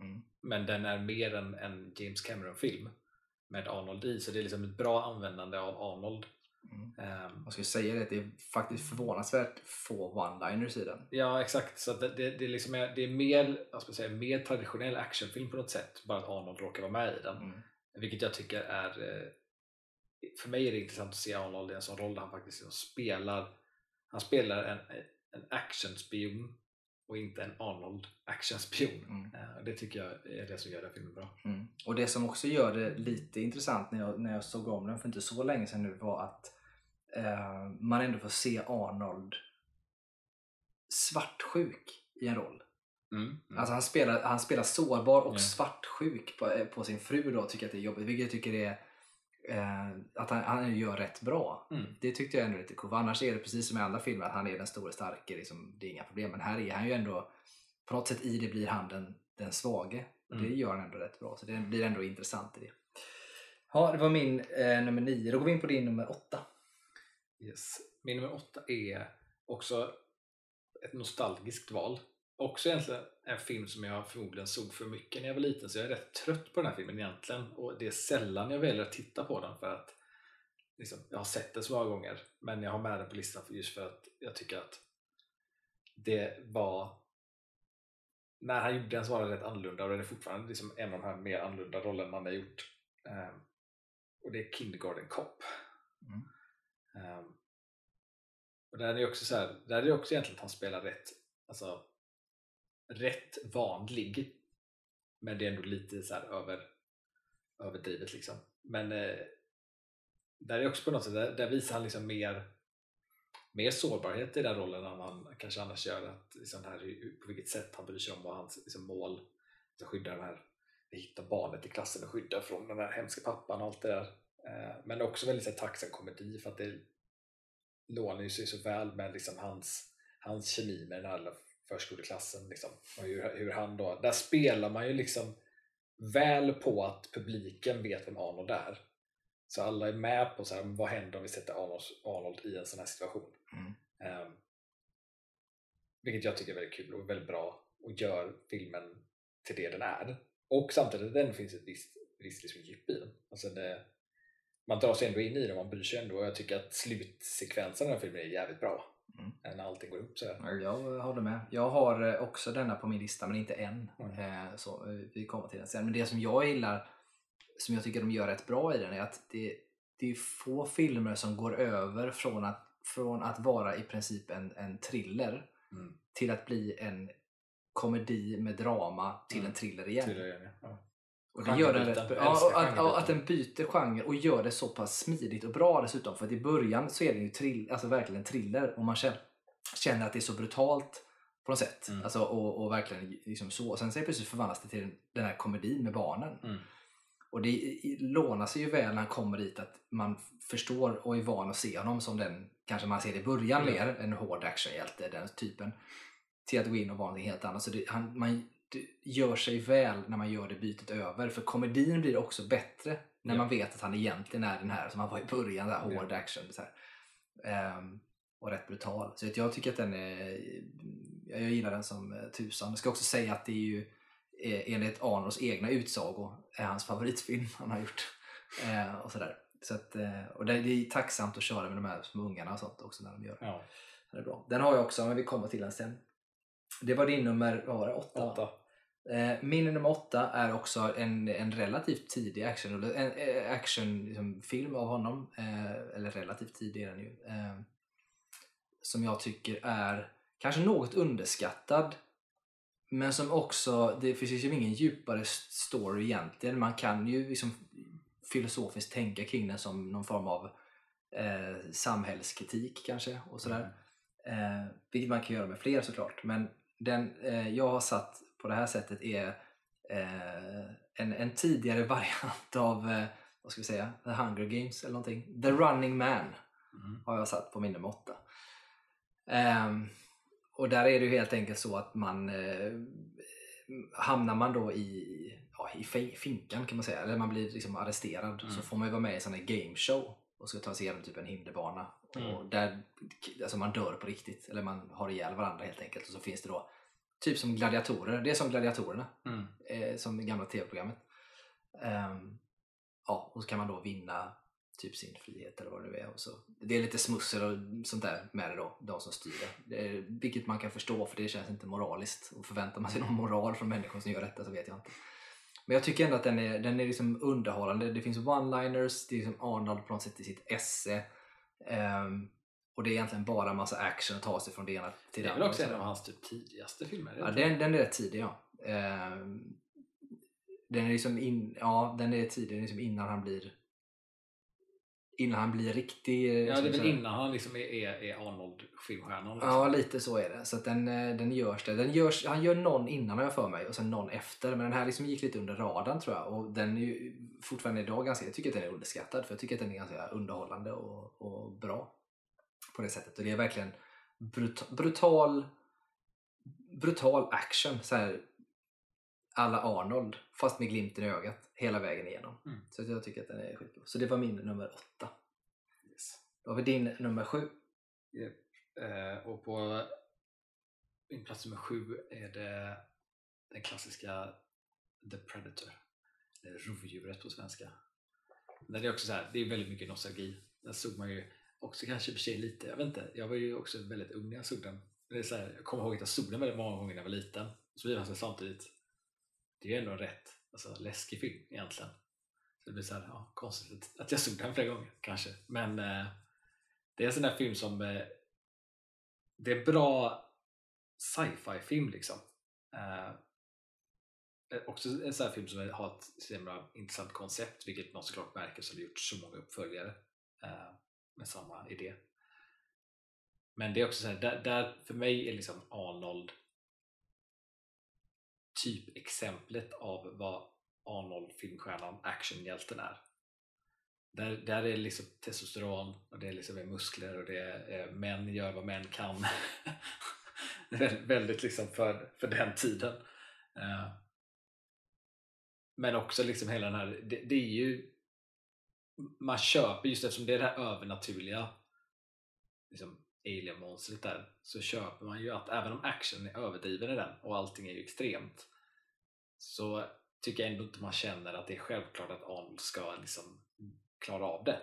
Speaker 1: Mm.
Speaker 2: Men den är mer än en James Cameron-film med Arnold i, så det är liksom ett bra användande av Arnold.
Speaker 1: Mm.
Speaker 2: Um,
Speaker 1: Jag skulle säga det, att det är faktiskt förvånansvärt få one-liners i den.
Speaker 2: Ja exakt, så det, det, det, liksom är, det är mer, vad ska man säga, mer traditionell actionfilm på något sätt, bara att Arnold råkar vara med i den.
Speaker 1: Mm.
Speaker 2: Vilket jag tycker är, eh, för mig är det intressant att se Arnold i en sån roll där han faktiskt spelar, han spelar en, en actionspion och inte en Arnold actionspion.
Speaker 1: Mm.
Speaker 2: Eh, Det tycker jag är det som gör den filmen bra.
Speaker 1: Mm. Och det som också gör det lite intressant när jag, när jag såg om den för inte så länge sedan nu var att eh, man ändå får se Arnold svartsjuk i en roll. Alltså han spelar, han spelar sårbar och
Speaker 2: Mm.
Speaker 1: svartsjuk på, eh, på sin fru då tycker att det är jobbigt. Vilket jag tycker är eh, att han, han gör rätt bra.
Speaker 2: Mm.
Speaker 1: Det tyckte jag ändå lite coolt. Annars är det precis som i andra filmer att han är den stora starke. Liksom, det är inga problem. Men här är han ju ändå på något sätt i det blir han den, den svage. Och det
Speaker 2: Mm.
Speaker 1: gör han ändå rätt bra. Så det blir ändå intressant i det. Ja, det var min eh, nummer nio. Då går vi in på din nummer åtta.
Speaker 2: Yes. Min nummer åtta är också ett nostalgiskt val. Också egentligen en film som jag förmodligen såg för mycket när jag var liten så jag är rätt trött på den här filmen egentligen och det är sällan jag väljer att titta på den för att liksom, jag har sett den så många gånger men jag har med den på listan för just för att jag tycker att det var när han gjorde den så var det rätt annorlunda och det är fortfarande liksom en av de här mer annorlunda rollerna han har gjort. Ehm, och det är Kindergarten Cop.
Speaker 1: Mm.
Speaker 2: Ehm, och där är det också så här, där är det också egentligen att han spelar rätt, alltså rätt vanlig. Men det är ändå lite så här över, överdrivet liksom. Men eh, där är också på något sätt, där, där visar han liksom mer, mer sårbarhet i den rollen än han kanske annars gör. Att liksom här, på vilket sätt han bryr sig om vad hans liksom, mål, att skydda den här, hitta barnet i klassen och skydda från den här hemska pappan och allt det där. Eh, men också väldigt så här, tacksam komedi för att det lånar ju sig så väl med liksom hans, hans kemi med den här förskoleklassen. Liksom. Och hur, hur han då, där spelar man ju liksom väl på att publiken vet vem Arnold är. Så alla är med på så här, vad händer om vi sätter Arnold, Arnold i en sån här situation.
Speaker 1: Mm.
Speaker 2: Ehm, vilket jag tycker är väldigt kul och väldigt bra och gör filmen till det den är. Och samtidigt den finns ett visst, visst liksom djup i den. Alltså det, man drar sig ändå in i den, man bryr sig ändå och jag tycker att slutsekvensen av den här filmen är jävligt bra.
Speaker 1: Mm.
Speaker 2: När allting går upp så.
Speaker 1: Jag håller med. Jag har eh, också denna på min lista men inte än.
Speaker 2: Mm.
Speaker 1: Eh, Så eh, vi kommer till den sen. Men det som jag gillar, som jag tycker de gör rätt bra i den är att det, det är få filmer som går över från att, från att vara i princip en, en thriller
Speaker 2: Mm.
Speaker 1: till att bli en komedi med drama till
Speaker 2: Mm.
Speaker 1: en thriller igen.
Speaker 2: Till det igen, ja.
Speaker 1: Och det gör den rätt bra. Ja, att, ja, att den byter genre och gör det så pass smidigt och bra dessutom. För att i början så är det ju trill, alltså verkligen en thriller och man känner, att det är så brutalt på något sätt.
Speaker 2: Mm.
Speaker 1: Alltså, och, och verkligen liksom så. Sen så plötsligt förvandlas det till den, den här komedin med barnen.
Speaker 2: Mm.
Speaker 1: Och det lånar sig ju väl när han kommer dit att man förstår och är van att se honom som den, kanske man ser det i början
Speaker 2: Mm.
Speaker 1: mer, en hård actionhjälte, den typen. Till att gå in och vara någonting helt annat. Så det, han, man gör sig väl när man gör det bytet över. För komedin blir också bättre när
Speaker 2: Ja.
Speaker 1: man vet att han egentligen är den här som han var i början, där, hård action. Så. Ehm, och rätt brutal. Så att jag tycker att den är, jag gillar den som eh, tusan. Jag ska också säga att det är ju eh, enligt Arnolds egna utsago är hans favoritfilm han har gjort. Eh, och sådär. Så att, eh, och det, är tacksamt att köra med de här små ungarna och sånt också när de gör det.
Speaker 2: Ja.
Speaker 1: Det är bra. Den har jag också, men vi kommer till den sen. Det var din nummer, vad var det? Åtta?
Speaker 2: Åtta.
Speaker 1: Eh, Min nummer åtta är också en, en relativt tidig action, en, eh, action liksom, av honom. Eh, eller relativt tidig är den ju. Eh, som jag tycker är kanske något underskattad. Men som också, det finns ju ingen djupare story egentligen. Man kan ju liksom filosofiskt tänka kring den som någon form av eh, samhällskritik kanske och sådär. Eh, vilket man kan göra med fler såklart. Men den jag har satt på det här sättet är eh, en, en tidigare variant av eh, vad ska vi säga, The Hunger Games eller någonting. The Running Man
Speaker 2: Mm.
Speaker 1: har jag satt på min nummer åtta. Ehm, och där är det ju helt enkelt så att man eh, hamnar man då i, ja, i fi- finkan kan man säga, eller man blir liksom arresterad
Speaker 2: Mm.
Speaker 1: så får man ju vara med i en sån här game show och ska ta sig igenom typ en hinderbana.
Speaker 2: Mm.
Speaker 1: Och där alltså man dör på riktigt, eller man har ihjäl varandra helt enkelt. Och så finns det då typ som gladiatorer, det är som gladiatorerna
Speaker 2: Mm.
Speaker 1: eh, som i gamla tv-programmet. Ehm, ja, och så kan man då vinna typ sin frihet eller vad det nu är. Och så, det är lite smussel och sånt där med det då, de som styr det. det. är- Vilket man kan förstå för det känns inte moraliskt. Och förväntar man sig någon moral från människor som gör detta så vet jag inte. Men jag tycker ändå att den är, den är liksom underhållande. Det finns one-liners, det är liksom Arnold på något sätt i sitt esse. Ehm, och det är egentligen bara massa action att ta sig från det ena till
Speaker 2: Det
Speaker 1: det
Speaker 2: är väl
Speaker 1: andra.
Speaker 2: också en av hans typ tidigaste filmer?
Speaker 1: Ja, den, den är rätt tidig ja. Ehm, den är liksom in, ja, den är tidig, den är liksom innan han blir innan han blir riktig. eh,
Speaker 2: Ja, det är väl innan han liksom är, är, är Arnold-filmstjärnan. Liksom.
Speaker 1: Ja, lite så är det. Så den, eh, den görs det. Den görs, han gör någon innan har jag för mig och sen någon efter. Men den här liksom gick lite under radarn tror jag. Och den är ju fortfarande idag ganska, jag tycker att den är underskattad. För jag tycker att den är ganska underhållande och, och bra. På det sättet. Och det är verkligen brut, brutal brutal action. Så här, alla Arnold, fast med glimten i ögat hela vägen igenom.
Speaker 2: Mm.
Speaker 1: Så jag tycker att den är skitbra. Så det var min nummer åtta.
Speaker 2: Yes.
Speaker 1: Då har vi din nummer sju.
Speaker 2: Eh, och på min plats nummer sju är det den klassiska The Predator. Eller Rovdjuret på svenska. Det är också så här, det är väldigt mycket nostalgi. Den såg man ju också kanske för sig lite, jag vet inte, jag var ju också väldigt ung när jag såg den. Det är så här, jag kommer ihåg att jag såg den väldigt många gånger när jag var liten. Så blir man så samtidigt, det är ju ändå en rätt alltså, läskig film egentligen. Så det blir så här, ja, konstigt att- jag såg den flera gånger kanske. Men eh, det är en sån där film som eh, det är bra sci-fi film liksom. Eh, eh också en sån här film som har ett så himla intressant koncept, vilket man såklart märker som det gjort så många uppföljare eh, med samma idé. Men det är också så här, där, där för mig är liksom Arnold typexemplet av vad Arnold-filmstjärnan, actionhjälten är. Där, där är det liksom testosteron och det är liksom muskler och det är eh, män gör vad män kan. det är väldigt, väldigt liksom för, för den tiden. Eh, men också liksom hela den här, det, det är ju man köper, just eftersom det är det här övernaturliga liksom alien-monstret där, så köper man ju att även om action är överdriven i den och allting är ju extremt så tycker jag ändå inte man känner att det är självklart att Arnold ska liksom klara av det.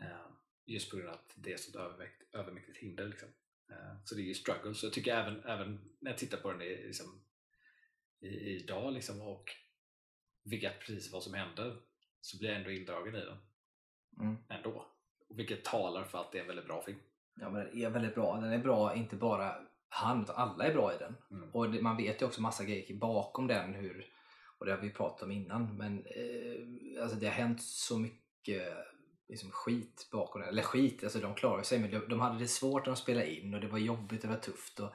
Speaker 2: Eh, just på grund av att det är ett sånt övermäkt, övermäktigt hinder. Liksom. Eh, så det är ju struggle. Så jag tycker även, även när jag tittar på den liksom, i, idag liksom, och vet precis vad som händer så blir jag ändå indragen i den
Speaker 1: Mm.
Speaker 2: ändå. Och vilket talar för att det är en väldigt bra film.
Speaker 1: Ja, men den är väldigt bra. Den är bra, inte bara han, utan alla är bra i den.
Speaker 2: Mm.
Speaker 1: Och det, man vet ju också massa grejer bakom den, hur, och det har vi pratat om innan, men eh, alltså det har hänt så mycket liksom, skit bakom den. Eller skit, alltså de klarar sig, men de, de hade det svårt när de spelade in och det var jobbigt, det var tufft. Och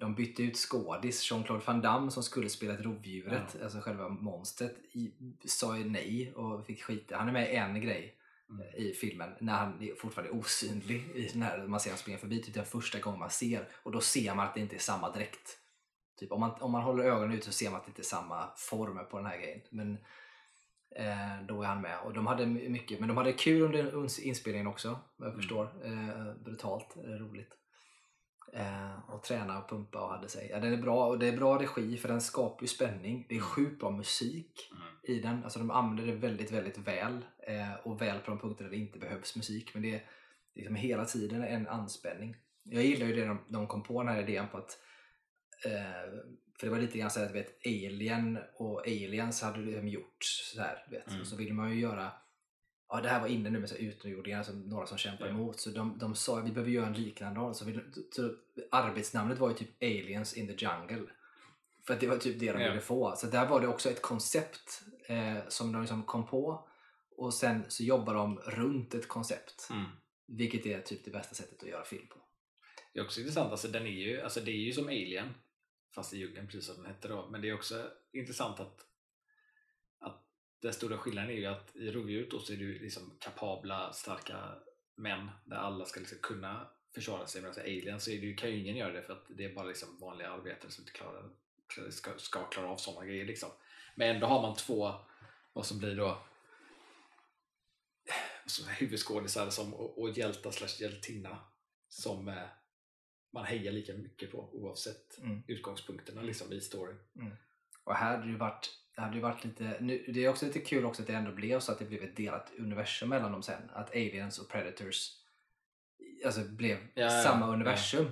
Speaker 1: de bytte ut skådis, Jean-Claude Van Damme som skulle spela ett rovdjuret, alltså själva monstret, i, sa ju nej och fick skita. Han är med i en grej
Speaker 2: Mm.
Speaker 1: i filmen när han är fortfarande osynlig i den här, man ser han springa förbi typ den första gången man ser och då ser man att det inte är samma dräkt. Typ, om, man, om man håller ögonen ut så ser man att det inte är samma form på den här grejen. Men eh, då är han med och de hade my- mycket, men de hade kul under inspelningen också vad jag
Speaker 2: Mm.
Speaker 1: förstår. Eh, brutalt, eh, roligt. Eh, och träna och pumpa och hade sig. Ja, den är bra och det är bra regi för den skapar ju spänning. Det är sjukt bra musik
Speaker 2: Mm.
Speaker 1: i den. Alltså de använder det väldigt, väldigt väl. Eh, och väl på de punkter där det inte behövs musik. Men det är liksom hela tiden en anspänning. Jag gillar ju det de, de kom på den här idén på att eh, för det var lite grann så att vet, Alien och Aliens hade liksom gjort så här. Vet.
Speaker 2: Mm.
Speaker 1: Och så ville man ju göra Ja, det här var inne nu med så utomjordingar, som några som kämpar
Speaker 2: Ja.
Speaker 1: emot. Så de, de sa att vi behöver göra en liknande. Så, vi, så arbetsnamnet var ju typ Aliens in the Jungle. För att det var typ det de
Speaker 2: Ja.
Speaker 1: ville få. Så där var det också ett koncept eh, som de liksom kom på. och sen så jobbar de runt ett koncept.
Speaker 2: Mm.
Speaker 1: Vilket är typ det bästa sättet att göra film på.
Speaker 2: Det är också intressant, alltså, den är ju, alltså, det är ju som Alien fast i djungeln precis som den hette då. Men det är också intressant att den stora skillnaden är ju att i rovdjuret så är det liksom kapabla, starka män där alla ska liksom kunna försvara sig medan i Alien så det kan ju ingen göra det för att det är bara liksom vanliga arbetare som inte klarar, ska, ska klara av sådana grejer. Liksom. Men ändå har man två, vad som blir då huvudskådisar som, och, och hjältar slash hjältinna som eh, man hejar lika mycket på oavsett
Speaker 1: Mm.
Speaker 2: utgångspunkterna liksom, i storyn.
Speaker 1: Och här hade det varit, det hade varit lite, nu, det är också lite kul också att det ändå blev så att det blev ett delat universum mellan dem sen. Att Aliens och Predators alltså blev
Speaker 2: Ja, ja,
Speaker 1: samma
Speaker 2: ja.
Speaker 1: universum.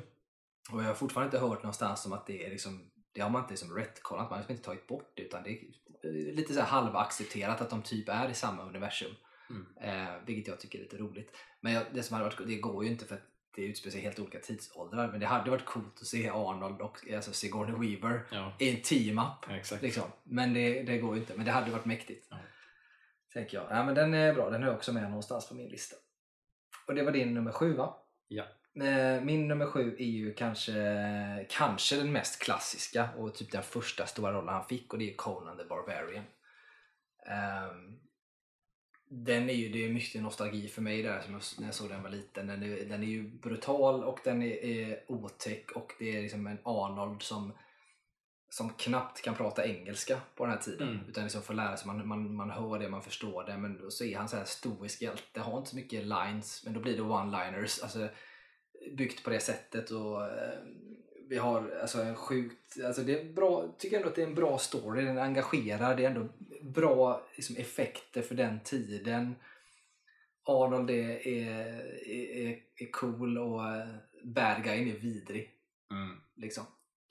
Speaker 1: Och jag har fortfarande inte hört någonstans om att det är liksom, det har man inte liksom retconat, man har liksom inte tagit bort det utan det är lite så här halvaccepterat att de typ är i samma universum.
Speaker 2: Mm.
Speaker 1: Eh, vilket jag tycker är lite roligt. Men jag, det som hade varit, det går ju inte för att det utspelar sig i helt olika tidsåldrar. Men det hade varit coolt att se Arnold och alltså Sigourney Weaver
Speaker 2: Ja,
Speaker 1: i en team-up.
Speaker 2: exakt.
Speaker 1: Liksom. Men det, det går ju inte. Men det hade varit mäktigt.
Speaker 2: Ja.
Speaker 1: Tänker jag. Ja, men den är bra. Den är också med någonstans på min lista. Och det var din nummer sju va?
Speaker 2: Ja.
Speaker 1: Eh, Min nummer sju är ju kanske, kanske den mest klassiska och typ den första stora rollen han fick och det är Conan the Barbarian. Ehm, den är ju, det är mycket nostalgi för mig där som jag, när jag såg den var liten. Den är, den är ju brutal och den är, är otäck och det är liksom en Arnold som, som knappt kan prata engelska på den här tiden.
Speaker 2: Mm.
Speaker 1: Utan liksom får lära sig, man, man, man hör det, man förstår det. Men så är han så här stoisk hjälte, har inte så mycket lines men då blir det one-liners. Alltså, byggt på det sättet och eh, vi har alltså en sjukt, alltså det är bra, tycker ändå att det är en bra story, den engagerar, det är ändå bra liksom, effekter för den tiden. Arnold är, är, är, är cool och eh, bad guyen är vidrig.
Speaker 2: Mm.
Speaker 1: Liksom.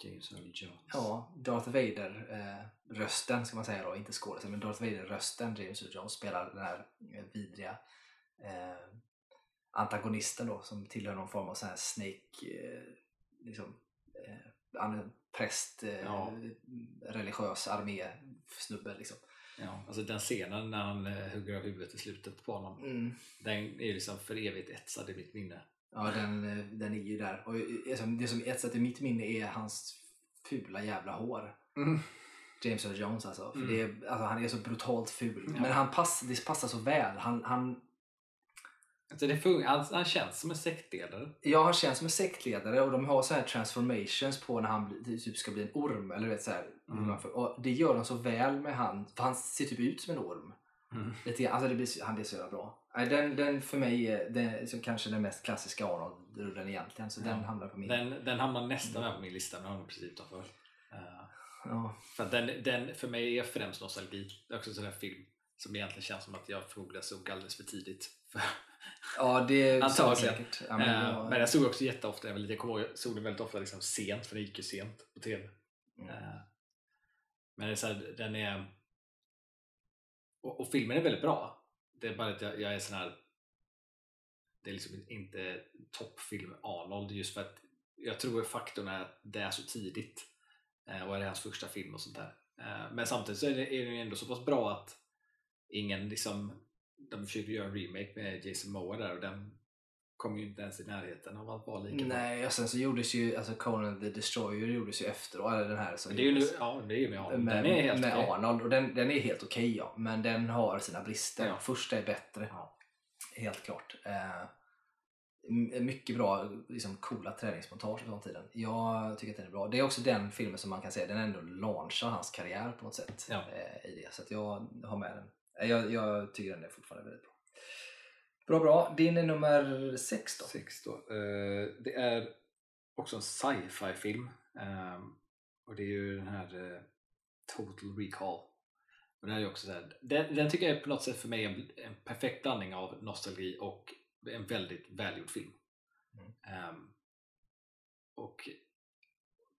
Speaker 2: James Earl Jones.
Speaker 1: Ja, Darth Vader eh, rösten ska man säga då, inte skådespelaren, men Darth Vader rösten, James Earl Jones spelar den här eh, vidriga eh, antagonisten då som tillhör någon form av sån här Snake, eh, liksom, han är präst, eh,
Speaker 2: Ja.
Speaker 1: religiös armé snubbe liksom.
Speaker 2: Ja, alltså den scenen när han eh, hugger av huvudet i slutet på honom.
Speaker 1: Mm.
Speaker 2: Den är liksom för evigt etsad i mitt minne.
Speaker 1: Ja, den, eh, den är ju där. Och det som etsat i mitt minne är hans fula jävla hår. James Earl Jones alltså. För
Speaker 2: Mm.
Speaker 1: det är, alltså han är så brutalt ful.
Speaker 2: Ja.
Speaker 1: Men han pass, det passar så väl. Han, han,
Speaker 2: Alltså det han, han känns som en sektledare.
Speaker 1: jag har känt som en sektledare och de har så här transformations på när han typ ska bli en orm. Eller vet, så här,
Speaker 2: Mm.
Speaker 1: och det gör de så väl med han. För han ser typ ut som en orm. Lite grann. Alltså det blir, så- han blir så jävla bra. Den, den för mig är den, som kanske den mest klassiska Arnold-rullen egentligen. Så
Speaker 2: Ja.
Speaker 1: den hamnar på min.
Speaker 2: Den, den hamnar nästan med på min lista, men har den precis utanför. Eh,
Speaker 1: Ja.
Speaker 2: för den, den för mig är främst nostalgi. Det är också en sån här film som egentligen känns som att jag förmodligen såg alldeles för tidigt.
Speaker 1: Ja, det är
Speaker 2: Antagligen.
Speaker 1: säkert. Ja, men,
Speaker 2: Eh,
Speaker 1: ja.
Speaker 2: men jag såg också jätteofta, jag var liten, jag kommer ihåg, jag såg den väldigt ofta liksom sent, för den gick ju sent på TV.
Speaker 1: Mm.
Speaker 2: Eh, Men det är så här, den är... Och, och filmen är väldigt bra. Det är bara att jag, jag är sån här... Det är liksom inte toppfilm Arnold just för att jag tror faktorn är att det är så tidigt eh, och är det hans första film och sånt där. Eh, Men samtidigt så är, det, är den ju ändå så pass bra att ingen liksom... De försökte göra en remake med Jason Momoa där och den kom ju inte ens i närheten av att vara lika.
Speaker 1: Nej, och sen så gjordes ju alltså Conan the Destroyer gjordes ju efter, eller den här som
Speaker 2: det är ju nu,
Speaker 1: gjordes
Speaker 2: ja, det är ju med Arnold.
Speaker 1: med,
Speaker 2: Den är helt
Speaker 1: med
Speaker 2: okej.
Speaker 1: Arnold och den, den är helt okej ja, men den har sina brister.
Speaker 2: Ja.
Speaker 1: Första är bättre,
Speaker 2: Ja.
Speaker 1: helt klart. Eh, mycket bra, liksom coola träningsmontage från tiden. Jag tycker att den är bra. Det är också den filmen som man kan säga, den ändå launchar hans karriär på något sätt.
Speaker 2: Ja.
Speaker 1: Eh, i det. Så jag har med den. Eh, Jag, jag tycker den är fortfarande väldigt bra. Bra, bra. Din är nummer sex då?
Speaker 2: Sex då. Eh, det är också en sci-fi film. Ehm, och det är ju den här eh, Total Recall. Och den, är också så här, den, den tycker jag är på något sätt för mig en, en perfekt blandning av nostalgi och en väldigt välgjord film.
Speaker 1: Mm.
Speaker 2: Ehm, och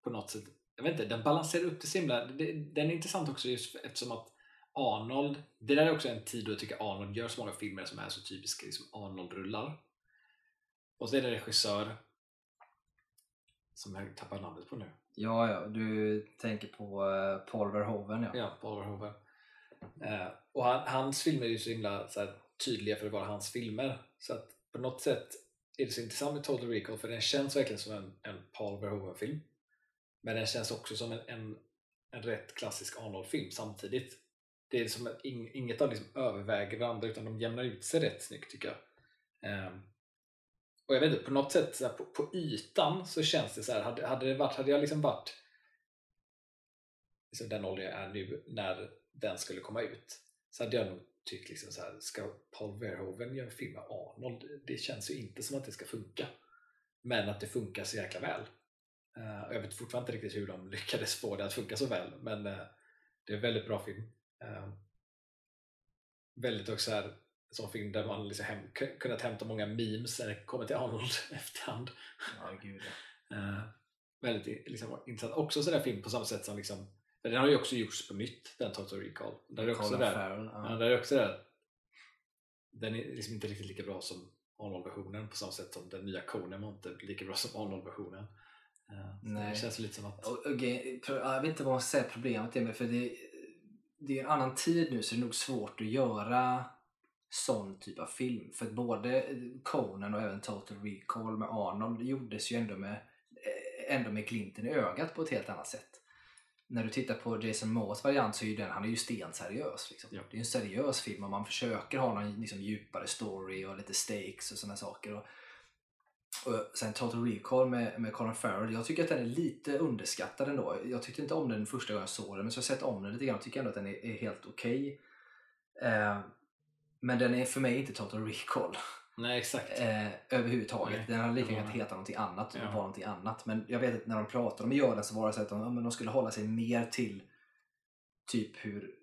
Speaker 2: på något sätt, jag vet inte, den balanserar upp det så himla. det- Den är intressant också just eftersom att Arnold, det där är också en tid då jag tycker Arnold gör så många filmer som är så typiska liksom Arnold-rullar. Och så är det en regissör som jag tappar namnet på nu.
Speaker 1: Ja, ja, du tänker på eh, Paul Verhoeven ja.
Speaker 2: Ja, Paul Verhoeven. Eh, och han, hans filmer är ju så himla så här, tydliga för att vara hans filmer. Så att på något sätt är det så intressant med Total Recall för den känns verkligen som en, en Paul Verhoeven-film. Men den känns också som en, en, en rätt klassisk Arnold-film samtidigt. Det är som att inget av liksom överväger varandra utan de jämnar ut sig rätt snyggt tycker jag. Ehm, och jag vet inte, på något sätt så här, på, på ytan så känns det så här, hade, hade, det varit, hade jag liksom varit liksom den ålder jag är nu när den skulle komma ut så hade jag nog tyckt liksom så här, ska Paul Verhoeven göra en film med Arnold? Det känns ju inte som att det ska funka. Men att det funkar så jäkla väl. Uh, jag vet fortfarande inte riktigt hur de lyckades få det att funka så väl men uh, det är en väldigt bra film. Uh, väldigt också här, en sån film där man liksom hem, kunnat hämta många memes när det kommer till Arnold efterhand.
Speaker 1: Ja, gud.
Speaker 2: väldigt liksom, intressant. Också sådär film på samma sätt som liksom, den har ju också gjorts på nytt, den Total Recall. Där är också där,
Speaker 1: Farrell, ja.
Speaker 2: där är också där. Den är liksom inte riktigt lika bra som Arnold-versionen på samma sätt som den nya Conan var inte lika bra som Arnold-versionen. Uh,
Speaker 1: Nej.
Speaker 2: Det känns lite som att...
Speaker 1: Pro- jag vet inte vad man säga problemet är med för det, det är en annan tid nu så det är nog svårt att göra sån typ av film. För att både Conan och även Total Recall med Arnold gjordes ju ändå med, eh, ändå med glimten i ögat på ett helt annat sätt. När du tittar på Jason Moores variant så är ju den, han är ju stenseriös. Liksom.
Speaker 2: Ja.
Speaker 1: Det är ju en seriös film och man försöker ha någon liksom, djupare story och lite stakes och sådana saker. Och, och sen Total Recall med, med Colin Farrell, jag tycker att den är lite underskattad ändå. Jag tyckte inte om den första gången jag såg den, men så har jag sett om den lite grann och tycker ändå att den är, är helt okej. Eh, men den är för mig inte Total Recall
Speaker 2: Nej, exakt.
Speaker 1: eh, överhuvudtaget.
Speaker 2: Nej,
Speaker 1: den hade lika gärna heta någonting annat och
Speaker 2: Ja.
Speaker 1: vara någonting annat. Men jag vet att när de pratade om att göra den så var det så att de, ja, men de skulle hålla sig mer till typ hur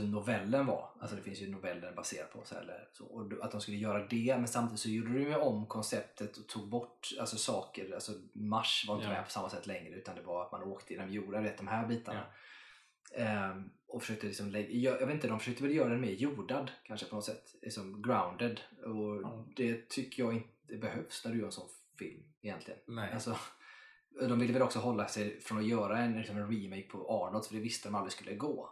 Speaker 1: alltså novellen var. Alltså det finns ju noveller baserad på. Så eller så, och att de skulle göra det men samtidigt så gjorde de ju om konceptet och tog bort alltså, saker. Alltså Mars var inte
Speaker 2: Ja.
Speaker 1: med på samma sätt längre utan det var att man åkte genom jorden, vet de här bitarna. Ehm, och försökte liksom lägga, jag, jag vet inte, de försökte väl göra den mer jordad kanske på något sätt. Liksom grounded. Och
Speaker 2: Ja.
Speaker 1: det tycker jag inte behövs när du gör en sån film egentligen.
Speaker 2: Nej.
Speaker 1: Alltså, de ville väl också hålla sig från att göra en, liksom en remake på Arnold för det visste de aldrig skulle gå.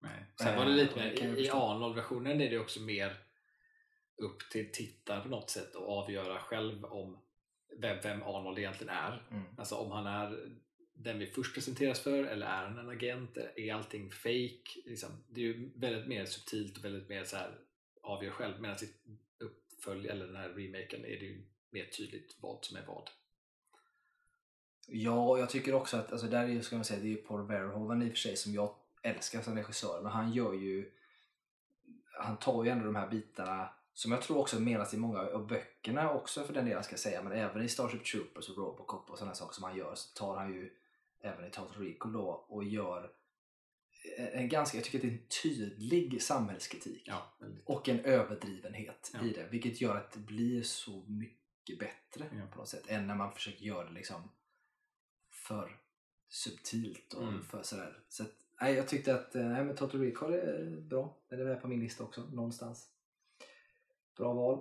Speaker 2: Nej. Sen var det lite
Speaker 1: Eh,
Speaker 2: mer,
Speaker 1: det kan jag
Speaker 2: i, i
Speaker 1: förstå.
Speaker 2: Arnold-versionen är det också mer upp till tittaren på något sätt att avgöra själv om vem, vem Arnold egentligen är.
Speaker 1: Mm.
Speaker 2: Alltså om han är den vi först presenteras för eller är han en agent? Är allting fake? Liksom, det är ju väldigt mer subtilt och väldigt mer så här avgör själv medan i uppfölj eller den här remaken är det ju mer tydligt vad som är vad.
Speaker 1: Ja, och jag tycker också att, alltså där är ju, ska man säga, det är Paul Verhoeven i och för sig som jag älskar som regissör, men han gör ju, han tar ju ändå de här bitarna som jag tror också menas i många av böckerna också för den delen ska jag säga, men även i Starship Troopers och Robocop och sådana saker som han gör så tar han ju även i Total Recall då och gör en, ganska, jag tycker att det är en tydlig samhällskritik
Speaker 2: Ja,
Speaker 1: och en överdrivenhet
Speaker 2: Ja.
Speaker 1: i det, vilket gör att det blir så mycket bättre
Speaker 2: Ja.
Speaker 1: på något sätt än när man försöker göra det liksom för subtilt och
Speaker 2: Mm.
Speaker 1: för sådär. Så nej, jag tyckte att eh, nej, men Total Recall är bra. Den är med på min lista också, någonstans. Bra val.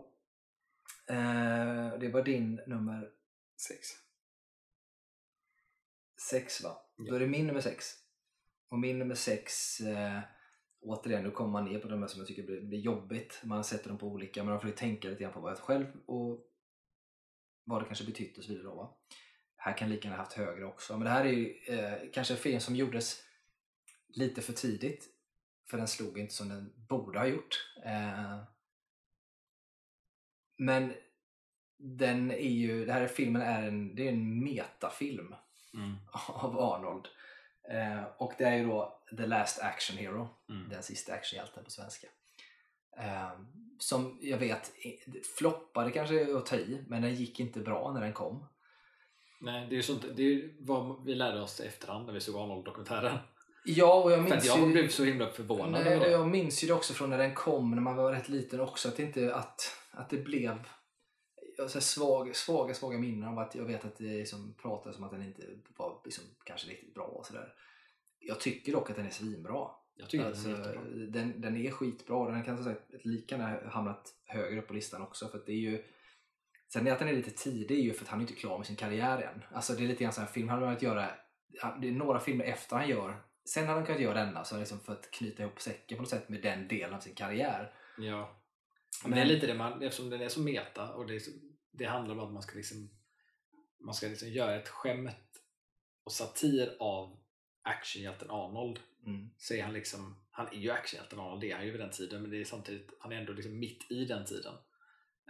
Speaker 1: Eh, det var din nummer
Speaker 2: Sex.
Speaker 1: sex va?
Speaker 2: Ja.
Speaker 1: Då är det min nummer sex. Och min nummer sex, eh, återigen, nu kommer man ner på de här som jag tycker blir, blir jobbigt. Man sätter dem på olika, men man får ju tänka lite grann på vad jag själv och vad det kanske betytt och så vidare. Då, va? Här kan lika gärna haft högre också. Men det här är ju eh, kanske en film som gjordes lite för tidigt. För den slog inte som den borde ha gjort. Eh, men den är ju, det här filmen är en, det är en metafilm
Speaker 2: Mm.
Speaker 1: av Arnold. Eh, och det är ju då The Last Action Hero,
Speaker 2: Mm.
Speaker 1: den sista actionhjälten på svenska. Eh, som jag vet floppade kanske att ta i, men den gick inte bra när den kom.
Speaker 2: Nej, det är ju sånt, det är ju vad vi lärde oss i efterhand när vi såg Arnold-dokumentären.
Speaker 1: Ja, och jag
Speaker 2: För att
Speaker 1: minns
Speaker 2: jag
Speaker 1: ju...
Speaker 2: blev så himla förvånad
Speaker 1: Nej,
Speaker 2: över det.
Speaker 1: jag minns ju det också från när den kom när man var rätt liten också att det inte att, att det blev så här svag, svaga, svaga minnen av att jag vet att det som pratades om att den inte var liksom, kanske riktigt bra och sådär. Jag tycker dock att den är svinbra.
Speaker 2: Jag tycker
Speaker 1: Alltså,
Speaker 2: att den är jättebra.
Speaker 1: den, den är skitbra. Den kan som sagt lika gärna hamnat högre upp på listan också. För att det är ju, sen att den är lite tidig är ju för att han är inte klar med sin karriär än. Alltså det är lite grann så här, film han har velat göra, det är några filmer efter han gör sen hade han kunnat göra denna så liksom för att knyta ihop säcken på något sätt med den delen av sin karriär.
Speaker 2: Ja. Men, det är lite det man, eftersom den är så meta och det, så, det handlar om att man ska liksom man ska liksom göra ett skämt och satir av actionhjälten Arnold
Speaker 1: Mm.
Speaker 2: så är han liksom, han är ju actionhjälten Arnold, det är han ju vid den tiden men det är samtidigt, han är ändå liksom mitt i den tiden.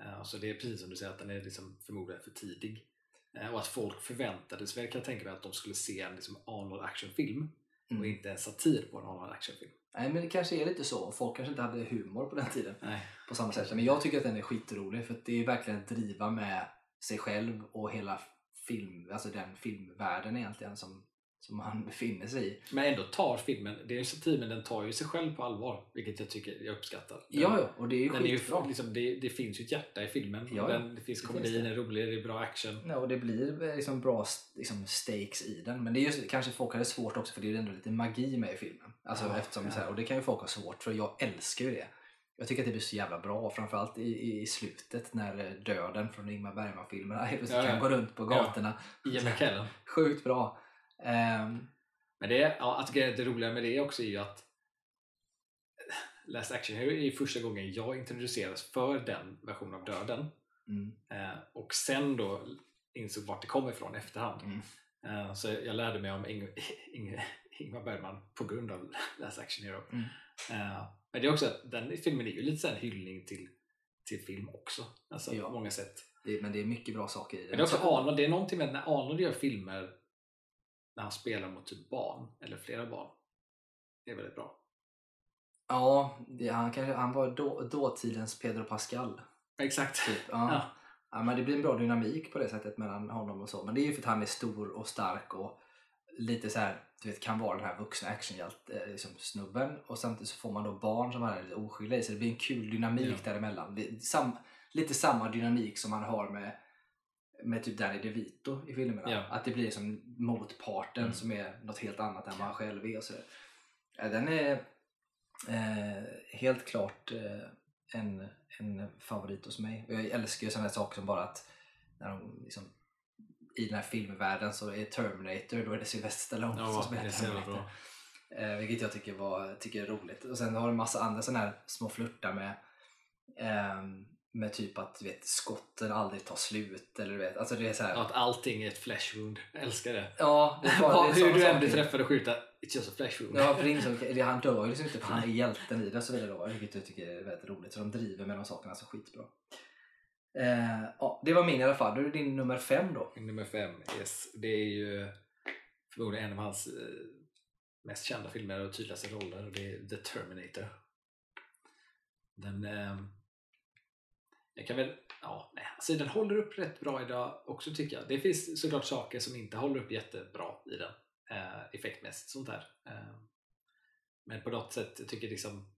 Speaker 2: Eh, så det är precis som du säger att den är liksom förmodligen för tidig. Eh, och att folk förväntade sig, kan jag tänka mig att de skulle se en liksom Arnold actionfilm och
Speaker 1: Mm.
Speaker 2: inte en satir på Arnold actionfilm.
Speaker 1: Nej men det kanske är lite så. Folk kanske inte hade humor på den tiden
Speaker 2: Nej.
Speaker 1: på samma sätt. Men jag tycker att den är skitrolig för att det är verkligen att driva med sig själv och hela film, alltså den filmvärlden egentligen som, som han befinner sig i.
Speaker 2: Men ändå tar filmen, det är en satir men den tar ju sig själv på allvar vilket jag tycker jag uppskattar. Den,
Speaker 1: Ja, ja, och det är ju
Speaker 2: den är ju,
Speaker 1: skitbra.
Speaker 2: liksom, det, det finns ju ett hjärta i filmen.
Speaker 1: Ja, ja.
Speaker 2: den, det finns
Speaker 1: Det
Speaker 2: komedi,
Speaker 1: det.
Speaker 2: den är rolig, det är bra action.
Speaker 1: Ja, och det blir eh, liksom bra liksom, stakes i den. Men det är just, kanske folk hade svårt också för det är ju ändå lite magi med i filmen. Alltså,
Speaker 2: Ja,
Speaker 1: eftersom,
Speaker 2: ja.
Speaker 1: Så här, och det kan ju folk ha svårt för jag älskar ju det. Jag tycker att det blir så jävla bra, framförallt i, i, i slutet när eh, döden från Ingmar Bergman-filmerna
Speaker 2: Ja, ja.
Speaker 1: kan gå runt på gatorna.
Speaker 2: Ian McKellen.
Speaker 1: Sjukt bra. Ehm,
Speaker 2: Men det, ja, att det, roliga med det också är ju att Last Action Hero är ju första gången jag introduceras för den versionen av döden.
Speaker 1: mm,
Speaker 2: Eh, och sen då insåg vart det kommer ifrån i efterhand.
Speaker 1: mm.
Speaker 2: Eh, så jag lärde mig om Ing- Ing- Ingmar Bergman på grund av Last Action Hero.
Speaker 1: Mm.
Speaker 2: Eh, men det är också att den filmen är ju lite en hyllning till, till film också. Alltså
Speaker 1: Ja.
Speaker 2: på många sätt.
Speaker 1: Det, men det är mycket bra saker i den.
Speaker 2: Men det är också Arnold, det är någonting med när Arnold gör filmer när han spelar mot typ barn, eller flera barn. Det är väldigt bra.
Speaker 1: Ja, det, han, kanske, han var då, dåtidens Pedro Pascal.
Speaker 2: Exakt.
Speaker 1: Typ. Ja.
Speaker 2: Ja.
Speaker 1: Ja, men det blir en bra dynamik på det sättet mellan honom och så. Men det är ju för att han är stor och stark och lite så här, du vet, kan vara den här vuxna actionhjälte, eh, liksom snubben. Och samtidigt så får man då barn som är lite oskyldiga i så det blir en kul dynamik
Speaker 2: Ja.
Speaker 1: däremellan. Sam, lite samma dynamik som man har med, med typ Danny DeVito i filmerna.
Speaker 2: Ja.
Speaker 1: Att det blir som motparten
Speaker 2: Mm.
Speaker 1: som är något helt annat än vad han själv är. Och så där. Den är eh, helt klart eh, en, en favorit hos mig. Och jag älskar ju sådana här saker som bara att när de liksom, i den här filmvärlden så är Terminator, då är det Sylvester Stallone
Speaker 2: Ja,
Speaker 1: som spelar Terminator. Eh, vilket jag tycker, var, tycker är roligt. Och sen har du en massa andra sådana här små flörtar med ehm, med typ att vet, skotten aldrig tar slut. Eller vet, alltså det är så här,
Speaker 2: Att allting är ett flash wound. Jag älskar det.
Speaker 1: ja, det bara- det
Speaker 2: Hur du än blir träffad och skjuta, it's just a flash wound.
Speaker 1: Ja, för det är så- det- han dör ju liksom inte för han är hjälten i det och så vidare då, vilket jag tycker är väldigt roligt. Så de driver med de sakerna så skitbra. Eh, ja, det var min i alla fall. Då är det din nummer fem då.
Speaker 2: Nummer fem, yes. Det är ju förmodligen en av hans eh, mest kända filmer och tydligaste roller. och Det är The Terminator. Den... Eh, jag kan väl... Ja, nej. Alltså den håller upp rätt bra idag också tycker jag. Det finns såklart saker som inte håller upp jättebra i den. Eh, effektmässigt sånt där. Eh, men på något sätt, jag tycker liksom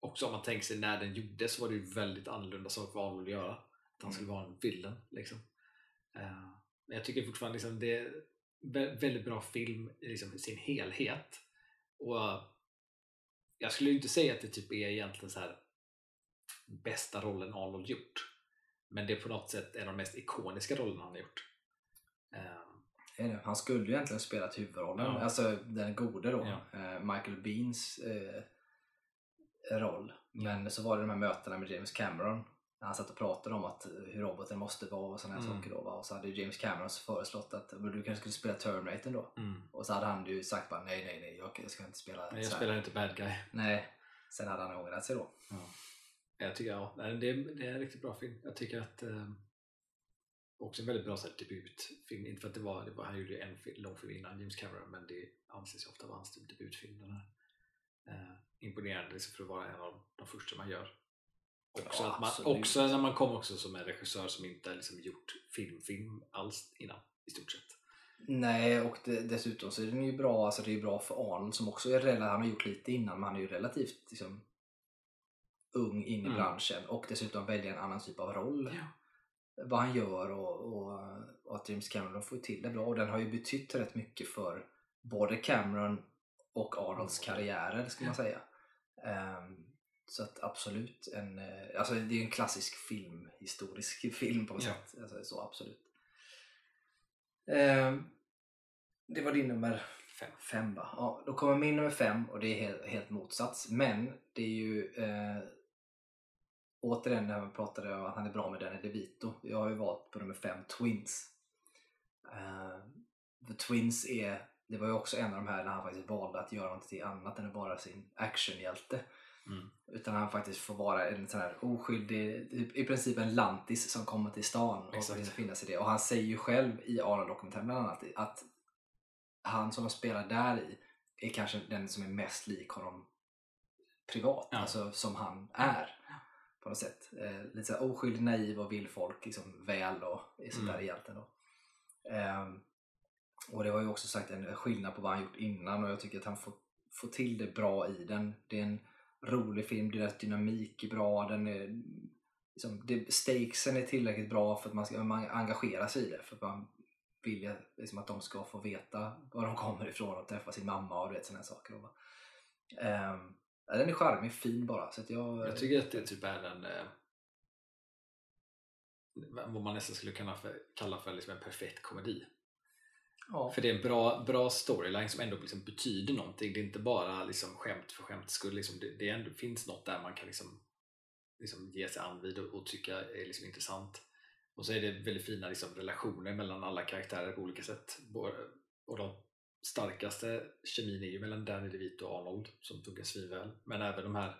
Speaker 2: också om man tänker sig när den gjordes så var det ju väldigt annorlunda saker för Arnold att göra. Att han skulle vara en villain liksom. Eh, men jag tycker fortfarande liksom det är vä- väldigt bra film i liksom i sin helhet. Och jag skulle inte säga att det typ är egentligen så här bästa rollen Arnold gjort. Men det är på något sätt en av de mest ikoniska rollerna han har gjort. Eh,
Speaker 1: det. Han skulle ju egentligen spelat huvudrollen,
Speaker 2: Ja.
Speaker 1: alltså den gode då,
Speaker 2: Ja.
Speaker 1: eh, Michael Beans eh, roll. Men så var det de här mötena med James Cameron när han satt och pratade om att, hur roboten måste vara och sådana här
Speaker 2: Mm.
Speaker 1: saker. Då, va? Och så hade James Cameron föreslått att du kanske skulle spela Terminator då.
Speaker 2: mm.
Speaker 1: Och så hade han ju sagt bara nej, nej, nej, jag, jag ska inte spela
Speaker 2: Men jag
Speaker 1: så här."
Speaker 2: spelar inte bad guy.
Speaker 1: Nej. Sen hade han ångrat sig då.
Speaker 2: Jag tycker ja, det, är, det är en riktigt bra film. Jag tycker att eh, också en väldigt bra så här, debutfilm. Inte för att det var, det var han gjorde ju en film, långfilm innan James Cameron men det anses ju ofta vara hans debutfilm. Den här. Eh, imponerande liksom, för att vara en av de första man gör. Också,
Speaker 1: Ja,
Speaker 2: man, också när man kommer också som en regissör som inte har liksom, gjort filmfilm alls innan i stort sett.
Speaker 1: Nej, och det, dessutom så är den ju bra, alltså det är bra för Arnold som också är relativt, han har gjort lite innan men han är ju relativt liksom, ung in i
Speaker 2: Mm.
Speaker 1: branschen och dessutom välja en annan typ av roll.
Speaker 2: Ja.
Speaker 1: Vad han gör och, och, och att James Cameron får till det bra och den har ju betytt rätt mycket för både Cameron och Arnolds karriärer ska man säga. Ehm, så att absolut, en, eh, alltså det är en klassisk film, historisk film på något
Speaker 2: Ja.
Speaker 1: sätt. Alltså, så absolut. Ehm, det var din nummer
Speaker 2: fem.
Speaker 1: Fem va? Ja, då kommer min nummer fem och det är helt, helt motsats. Men det är ju eh, återigen när vi pratade om att han är bra med Danny DeVito. Jag har ju valt på nummer fem Twins. The Twins är, det var ju också en av de här när han faktiskt valde att göra något annat än bara sin actionhjälte.
Speaker 2: Mm.
Speaker 1: Utan han faktiskt får vara en sån här oskyldig, typ i princip en lantis som kommer till stan och
Speaker 2: Exakt.
Speaker 1: vill finnas i det. Och han säger ju själv i Arnold-dokumentären bland annat att han som de spelar där i är kanske den som är mest lik honom privat,
Speaker 2: Ja.
Speaker 1: alltså som han är på något sätt. Eh, lite så här oskyldig, naiv och vill folk liksom väl och är sånt där
Speaker 2: Mm.
Speaker 1: egentligen. Då. Ehm, och det var ju också sagt en skillnad på vad han gjort innan och jag tycker att han får, får till det bra i den. Det är en rolig film, deras dynamik är bra, den är, liksom, det, stakesen är tillräckligt bra för att man ska man engagerar sig i det. För att man vill liksom, att de ska få veta var de kommer ifrån och träffa sin mamma och du vet sådana saker. Och, um, ja, den är charmig, fin bara. Så jag,
Speaker 2: Jag tycker att det typ är en eh, vad man nästan skulle kunna för, kalla för liksom en perfekt komedi.
Speaker 1: ja,
Speaker 2: För det är en bra, bra storyline som ändå liksom betyder någonting. Det är inte bara liksom skämt för skämts skull. Liksom det, det ändå finns något där man kan liksom, liksom ge sig an vid och, och tycka är liksom intressant. Och så är det väldigt fina liksom relationer mellan alla karaktärer på olika sätt. Både- Och de starkaste kemin är ju mellan Danny DeVito och Arnold som funkar svinväl. Men även de här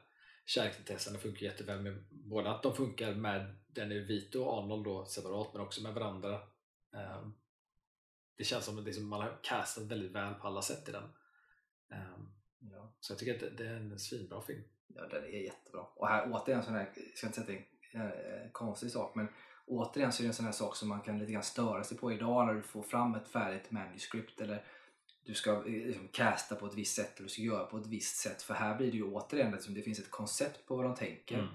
Speaker 2: kärleksintressena funkar jätteväl med både att de funkar med Danny DeVito och Arnold då separat men också med varandra. Ehm, det känns som att man har castat väldigt väl på alla sätt i den. Ehm,
Speaker 1: ja.
Speaker 2: så jag tycker att det, är en svinbra film.
Speaker 1: Ja, den är jättebra. Och här återigen sån här, jag ska inte säga att det är en eh, konstig sak, men återigen så är det en sån här sak som man kan lite grann störa sig på idag när du får fram ett färdigt manuscript eller du ska eh, liksom casta på ett visst sätt eller du ska göra på ett visst sätt. För här blir det ju återigen, liksom, det finns ett koncept på vad de tänker.
Speaker 2: Mm.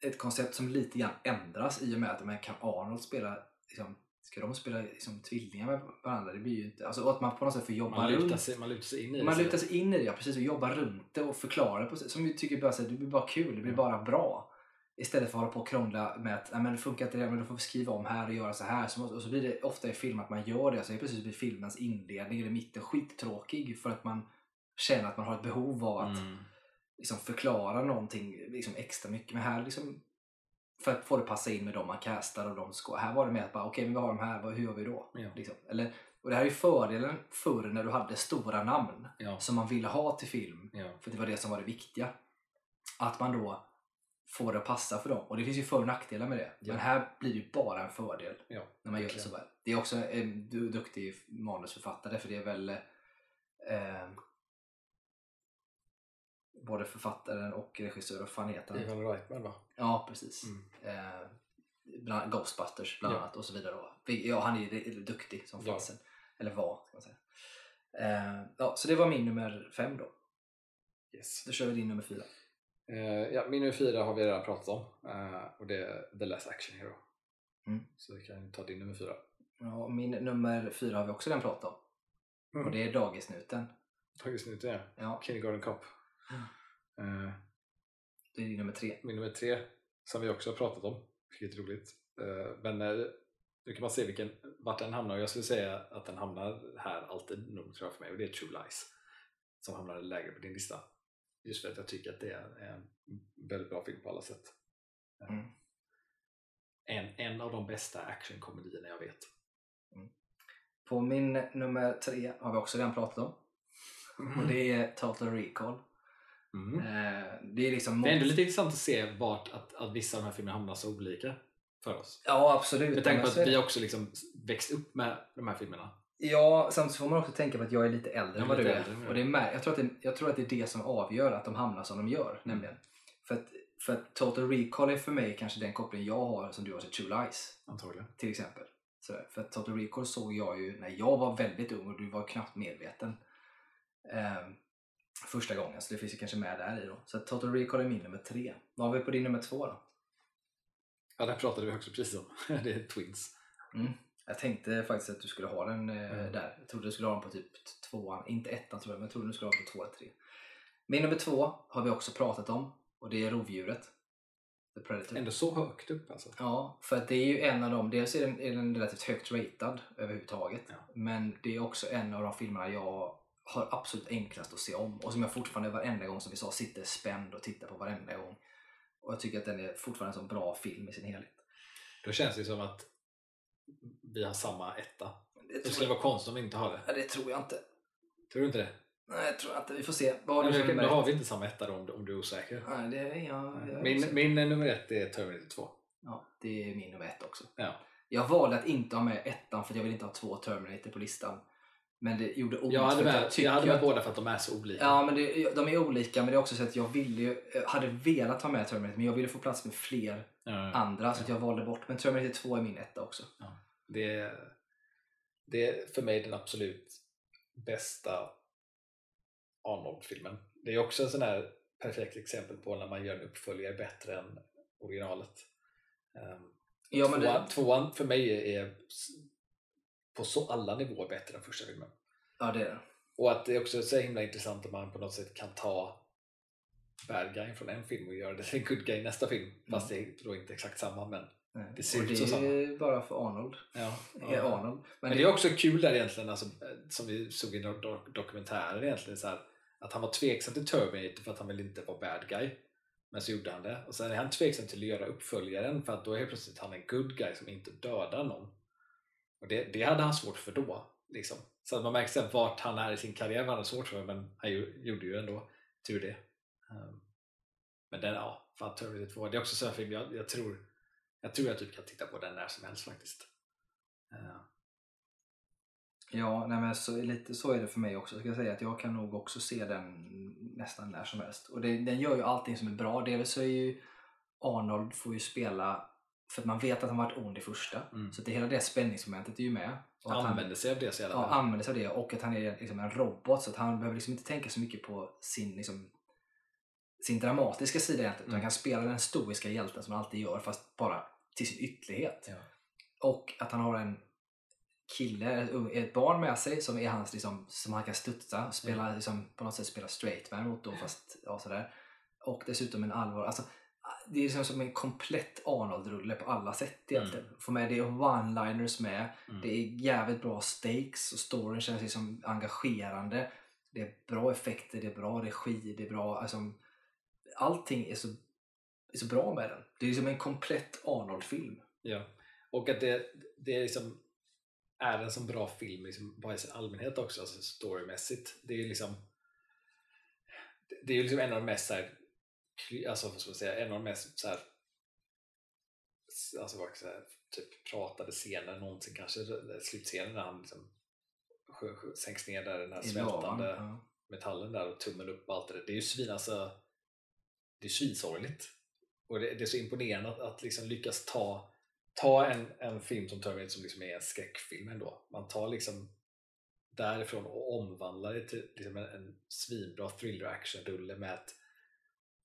Speaker 1: Ett koncept som lite grann ändras i och med att men, kan Arnold spela, liksom, ska de spela liksom, tvillingar med varandra? Det blir ju inte, alltså att man på något sätt får jobba
Speaker 2: Man,
Speaker 1: runt
Speaker 2: lutar sig, man lutar sig in i
Speaker 1: man
Speaker 2: det.
Speaker 1: lutar sig in i det, ja, precis, och jobbar runt det och förklarar det på som jag tycker bara så här, det blir bara kul, det blir
Speaker 2: Mm.
Speaker 1: bara bra. Istället för att hålla på och krångla med att "Nej, men det funkar inte det, men då får vi skriva om här och göra så här. Så, och så blir det ofta i film att man gör det, så helt plötsligt blir filmens inledning eller mitten skittråkig för att man känner att man har ett behov av att
Speaker 2: Mm.
Speaker 1: liksom, förklara någonting liksom, extra mycket. Men här liksom, för att få det passa in med dem man castar och de ska. Här var det med att bara, okej, men vi har de här, vad- hur gör vi då?
Speaker 2: Ja.
Speaker 1: Liksom. Eller, och det här är ju fördelen förr när du hade stora namn
Speaker 2: Ja.
Speaker 1: som man ville ha till film.
Speaker 2: Ja.
Speaker 1: För det var det som var det viktiga. Att man då får det att passa för dem. Och det finns ju för och nackdelar med det.
Speaker 2: Ja.
Speaker 1: Men här blir det ju bara en fördel
Speaker 2: Ja,
Speaker 1: när man gör det så väl. Det är också en du- duktig manusförfattare för det är väl eh, både författaren och regissör, vad fan heter han?
Speaker 2: Ivan Reitman va?
Speaker 1: Ja, precis.
Speaker 2: Mm.
Speaker 1: Eh, bland, Ghostbusters bland
Speaker 2: Ja.
Speaker 1: annat och så vidare. Ja, han är ju duktig som fasen. Eller var, ska man säga. Eh, ja, så det var min nummer fem då.
Speaker 2: Yes.
Speaker 1: Då kör vi din nummer fyra.
Speaker 2: Eh, ja, min nummer fyra har vi redan pratat om eh, och det är The Last Action Hero.
Speaker 1: Mm.
Speaker 2: Så vi kan ta din nummer fyra.
Speaker 1: Ja, min nummer fyra har vi också redan pratat om.
Speaker 2: Mm.
Speaker 1: Och det är Dagisnuten.
Speaker 2: Dagisnuten ja.
Speaker 1: Ja,
Speaker 2: Kindergarten Cop. Eh,
Speaker 1: det är din nummer tre.
Speaker 2: min nummer tre, som vi också har pratat om, vilket är roligt. Men nu kan man se vilken, vart den hamnar och jag skulle säga att den hamnar här alltid nog tror jag för mig och det är True Lies. Som hamnar lägre på din lista. Just för att jag tycker att det är en väldigt bra film på alla sätt. Eh,
Speaker 1: Mm.
Speaker 2: En, en av de bästa actionkomedierna jag vet.
Speaker 1: På min nummer tre har vi också redan pratat om. Och det är Total Recall.
Speaker 2: Mm.
Speaker 1: Eh, det är liksom...
Speaker 2: Det är ändå lite intressant att se vart att, att vissa av de här filmerna hamnar så olika för oss.
Speaker 1: Ja, absolut.
Speaker 2: Med tanke på att vi också liksom växt upp med de här filmerna.
Speaker 1: Ja, samtidigt får man också tänka på att jag är lite äldre än vad du är.
Speaker 2: äldre
Speaker 1: och det är mär- jag, tror att det, jag tror att det är det som avgör att de hamnar som de gör. Nämligen. För, att, för att Total Recall är för mig kanske den koppling jag har som du har till True Lies.
Speaker 2: Antagligen.
Speaker 1: Till exempel. Sådär. För att Total Recall såg jag ju när jag var väldigt ung och du var knappt medveten. Ehm, första gången, så det finns ju kanske med där i då. Så att Total Recall är min nummer tre. Vad har vi på din nummer två då?
Speaker 2: Ja, den pratade vi också precis om. det är Twins.
Speaker 1: Mm. Jag tänkte faktiskt att du skulle ha den eh,
Speaker 2: Mm.
Speaker 1: där. Jag trodde du skulle ha den på typ tvåan, inte ettan tror jag, men jag trodde du skulle ha den på två eller tre. Min nummer två har vi också pratat om och det är rovdjuret. The Predator.
Speaker 2: Ändå så högt upp alltså.
Speaker 1: Ja, för att det är ju en av dem, dels är den, är den relativt högt ratad överhuvudtaget.
Speaker 2: Ja.
Speaker 1: Men det är också en av de filmerna jag har absolut enklast att se om och som jag fortfarande varenda gång som vi sa sitter spänd och tittar på varenda gång. Och jag tycker att den är fortfarande en så bra film i sin helhet.
Speaker 2: Då känns det som att vi har samma etta.
Speaker 1: Det
Speaker 2: Det skulle
Speaker 1: jag,
Speaker 2: vara konstigt om vi inte har det.
Speaker 1: ja, det tror jag inte.
Speaker 2: Tror du inte det?
Speaker 1: Nej, jag tror inte. Vi får se. Vad har för
Speaker 2: då har vi inte samma etta då om, du- om du är osäker.
Speaker 1: Nej, det är jag. jag är
Speaker 2: Min,
Speaker 1: osäker.
Speaker 2: min nummer ett är Terminator 2.
Speaker 1: Ja, det är min nummer ett också.
Speaker 2: Ja.
Speaker 1: Jag valde att inte ha med ettan för jag vill inte ha två Terminator på listan. Men det gjorde ont
Speaker 2: Jag hade med,
Speaker 1: jag
Speaker 2: jag hade med
Speaker 1: att-
Speaker 2: båda för att de är så olika.
Speaker 1: Ja, men det, de är olika men det är också så att jag ville ju, hade velat ha med Terminator men jag ville få plats med fler
Speaker 2: Ja,
Speaker 1: andra så att jag valde bort. Men Terminator 2 är min etta också.
Speaker 2: Det, är, det är för mig den absolut bästa Arnold-filmen. Det är också en sån här perfekt exempel på när man gör en uppföljare bättre än originalet. Um,
Speaker 1: Ja,
Speaker 2: tvåan,
Speaker 1: det,
Speaker 2: tvåan för mig är på så alla nivåer bättre än första filmen.
Speaker 1: ja, det är det.
Speaker 2: Och att det är också så himla intressant att man på något sätt kan ta bad guy från en film och göra det till en good guy i nästa film. Fast det är då inte exakt samma men
Speaker 1: Nej.
Speaker 2: Det ser
Speaker 1: och
Speaker 2: ut
Speaker 1: det
Speaker 2: så
Speaker 1: är bara för Arnold.
Speaker 2: ja.
Speaker 1: Är Arnold.
Speaker 2: Men det är också kul där egentligen, alltså, som vi såg i do- do- dokumentären egentligen, så här, att han var tveksam till Terminator för att han ville inte vara bad guy. Men så gjorde han det. Och sen är han tveksam till att göra uppföljaren för att då är helt plötsligt han en good guy som inte dödar någon. Och det, det hade han svårt för då. Liksom. Så att man märker sen vart han är i sin karriär vad han hade svårt för men han gjorde ju ändå tur det. Um, men den, ja, fan Terminator 2, det är också en sån film jag, jag tror jag tror jag typ kan titta på den när som helst faktiskt. Uh,
Speaker 1: Ja, nej men så, lite så är det för mig också. Ska jag säga att jag kan nog också se den nästan när som helst. Och det, den gör ju allting som är bra. Dels så är ju Arnold får ju spela för att man vet att han varit ond i första.
Speaker 2: Mm.
Speaker 1: Så att det, hela det spänningsmomentet är ju med. Och han
Speaker 2: använder sig av det så jävla
Speaker 1: ja, använder sig av det och att han är liksom en robot så att han behöver liksom inte tänka så mycket på sin, liksom, sin dramatiska sida egentligen. Utan
Speaker 2: Mm.
Speaker 1: han kan spela den stoiska hjälten som han alltid gör fast bara till sin ytterlighet.
Speaker 2: Ja.
Speaker 1: Och att han har en kille, ett barn med sig som är hans liksom, som han kan studsa, spela,
Speaker 2: Mm.
Speaker 1: liksom, på något sätt spela straight man mot då fast ja, sådär. Och dessutom en allvar, alltså det är liksom som en komplett Arnold-rulle på alla sätt egentligen. Få med det och one-liners med.
Speaker 2: Mm.
Speaker 1: Det är jävligt bra stakes och storyn känns liksom engagerande. Det är bra effekter, det är bra regi, det är bra, alltså allting är så, är så bra med den. Det är liksom en komplett Arnold-film.
Speaker 2: Ja. Och att det, det är liksom är en sån bra film liksom, bara i sin allmänhet också, alltså storymässigt. Det är liksom det- är liksom en av de mest så här, alltså vad ska man säga, en av de mest så här, alltså vad ska jag säga, typ pratade scener någonsin kanske, slutscenen när han liksom sänks ner där, den här svältande
Speaker 1: ja.
Speaker 2: metallen där och tummen upp och allt det där. Det är ju svin, alltså, det är svinsorgligt. Och det, det är så imponerande att, att liksom lyckas ta, ta en, en film som Terminator som liksom är en skräckfilm ändå. Man tar liksom därifrån och omvandlar det till liksom en, en svinbra thriller action-rulle med ett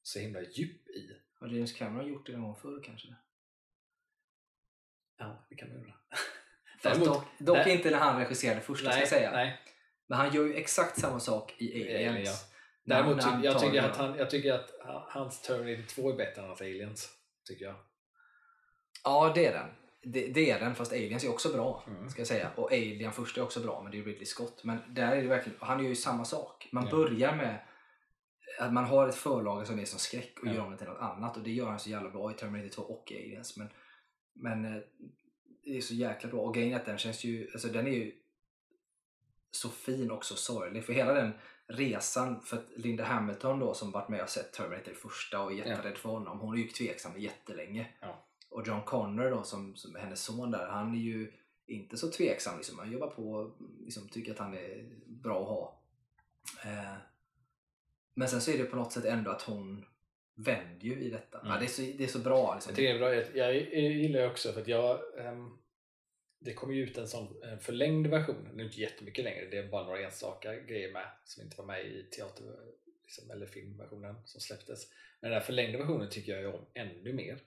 Speaker 2: så himla djup i.
Speaker 1: Har James Cameron gjort det någon gång förr kanske?
Speaker 2: Ja, det kan man göra. Däremot-
Speaker 1: dock, dock
Speaker 2: nej.
Speaker 1: inte när han regisserade första ska jag säga.
Speaker 2: nej.
Speaker 1: Men han gör ju exakt samma sak i Aliens.
Speaker 2: Alien, ja.
Speaker 1: När-
Speaker 2: Däremot
Speaker 1: när
Speaker 2: ty,
Speaker 1: han
Speaker 2: jag, tycker att han, jag tycker att ha- hans Terminator 2 är bättre än hans Aliens. Tycker jag.
Speaker 1: Ja, det är den. Det, det är den, fast Aliens är också bra.
Speaker 2: Mm.
Speaker 1: Ska jag säga. Och Alien första är också bra, men det är Ridley Scott. Men där är det verkligen, han gör ju samma sak. Man
Speaker 2: Ja.
Speaker 1: börjar med att man har ett förlag som är som skräck och
Speaker 2: Ja.
Speaker 1: gör om det till något annat. Och det gör han så jävla bra i Terminator 2 och Aliens. Men, men eh, det är så jäkla bra. Och grejen är att den känns ju, alltså den är ju så fin och så sorglig. För hela den resan, för att Linda Hamilton då som varit med och sett Terminator första och är jätterädd för honom, hon är ju tveksam jättelänge.
Speaker 2: Ja.
Speaker 1: Och John Connor då som, som hennes son där, han är ju inte så tveksam. Liksom. Han jobbar på, liksom, tycker att han är bra att ha. Eh, men sen så är det på något sätt ändå att hon vänder ju i detta.
Speaker 2: Mm.
Speaker 1: Ja, det, är så, det är så bra. Liksom.
Speaker 2: Jag det är bra. Jag, jag, jag gillar också för att jag ehm, det kommer ju ut en sån en förlängd version. Det är inte jättemycket längre. Det är bara några enstaka grejer med som inte var med i teater liksom, eller filmversionen som släpptes. Men den här förlängda versionen tycker jag ju om ännu mer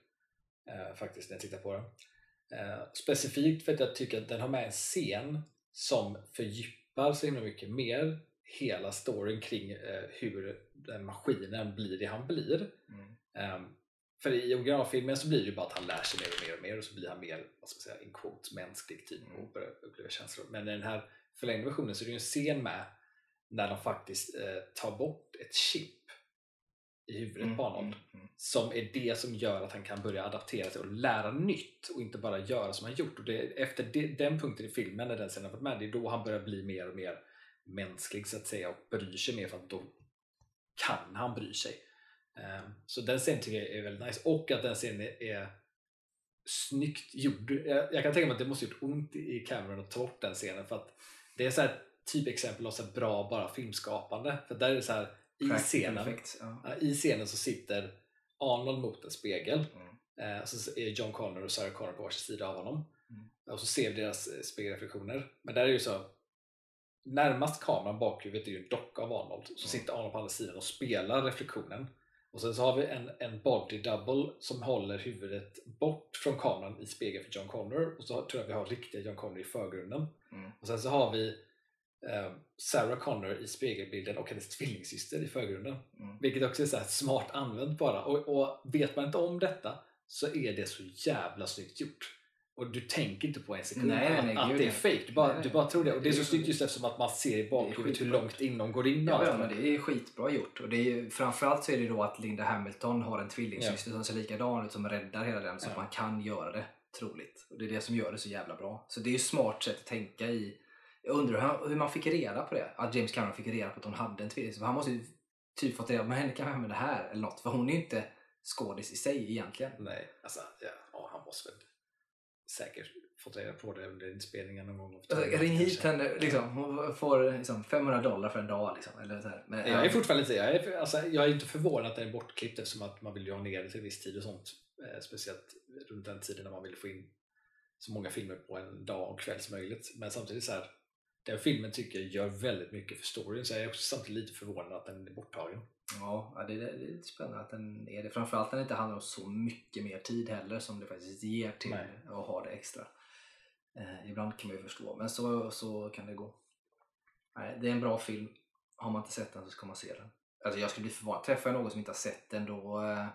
Speaker 2: eh, faktiskt när jag tittar på den. Eh, specifikt för att jag tycker att den har med en scen som fördjupar så himla mycket mer hela storyn kring eh, hur den maskinen blir det han blir.
Speaker 1: Mm.
Speaker 2: För i originalfilmen så blir det ju bara att han lär sig mer och mer och mer och så blir han mer, vad ska man säga, in quotes, mänsklig typ och börjar uppleva känslor. Men i den här förlängda versionen så är det ju en scen med när de faktiskt eh, tar bort ett chip i huvudet på Arnold
Speaker 1: mm.
Speaker 2: som är det som gör att han kan börja adaptera sig och lära nytt och inte bara göra som han gjort. Och det, efter det, den punkten i filmen, när den scenen har varit med, det är då han börjar bli mer och mer mänsklig så att säga och bryr sig mer för att då kan han bry sig. Um, så den scenen tycker jag är väldigt nice och att den scenen är, snyggt gjord. Jag, kan tänka mig att det måste gjort ont i Cameron att ta bort den scenen för att det är så här typexempel av så bra bara filmskapande. För där är det så här i scenen,
Speaker 1: Perfect, ja.
Speaker 2: i scenen så sitter Arnold mot en spegel
Speaker 1: Mm.
Speaker 2: eh, så är John Connor och Sarah Connor på varsin sida av honom
Speaker 1: Mm.
Speaker 2: och så ser vi deras eh, spegelreflektioner. Men där är det ju så närmast kameran bakhuvudet är ju en docka av Arnold så
Speaker 1: Mm.
Speaker 2: sitter Arnold på andra sidan och spelar reflektionen. Och sen så har vi en, en body double som håller huvudet bort från kameran i spegeln för John Connor och så tror jag vi har riktiga John Connor i förgrunden.
Speaker 1: Mm.
Speaker 2: Och sen så har vi eh, Sarah Connor i spegelbilden och hennes tvillingsyster i förgrunden.
Speaker 1: Mm.
Speaker 2: Vilket också är så här smart använt bara. Och, och vet man inte om detta så är det så jävla snyggt gjort. Och du tänker inte på en sekund
Speaker 1: Nej, nej, nej,
Speaker 2: att, att
Speaker 1: gud,
Speaker 2: det är fake. Du bara,
Speaker 1: Nej,
Speaker 2: du bara tror det. Och det är
Speaker 1: det
Speaker 2: så snyggt just eftersom att man ser i bakhuvudet hur långt in de går in.
Speaker 1: Ja, ja, men det är skitbra gjort. Och det är ju, framförallt så är det då att Linda Hamilton har en tvillingsyster som ser likadan ut som räddar hela den så att
Speaker 2: Ja.
Speaker 1: man kan göra det troligt. Och det är det som gör det så jävla bra. Så det är ju smart sätt att tänka i. Jag undrar hur, man fick reda på det. Att James Cameron fick reda på att hon hade en tvillingsyster. Han måste ju typ fått reda på, men henne kan vi använda här eller något. För hon är ju inte skådis i sig egentligen.
Speaker 2: Nej, alltså ja, ja, han måste väl säkert fått reda på det under inspelningen någon gång.
Speaker 1: Alltså, ring hit henne, liksom, hon får liksom 500 dollar för en dag. Liksom, eller så här. Men,
Speaker 2: Jag är fortfarande inte, jag är, alltså, jag är inte förvånad att den är bortklippt eftersom att man vill ju ha ner det till viss tid och sånt. Eh, speciellt runt den tiden när man vill få in så många filmer på en dag och kväll som möjligt. Men samtidigt så här, den filmen tycker jag gör väldigt mycket för storyn så jag är också samtidigt lite förvånad att den är borttagen.
Speaker 1: Ja, det, är, det är lite spännande att den är det. Framförallt när det inte handlar om så mycket mer tid heller som det faktiskt ger till
Speaker 2: Nej.
Speaker 1: att ha det extra. Eh, ibland kan man ju förstå, men så, så kan det gå. Nej, det är en bra film. Har man inte sett den så ska man se den. Alltså jag skulle bli förvånad. Träffar jag någon som inte har sett den då eh,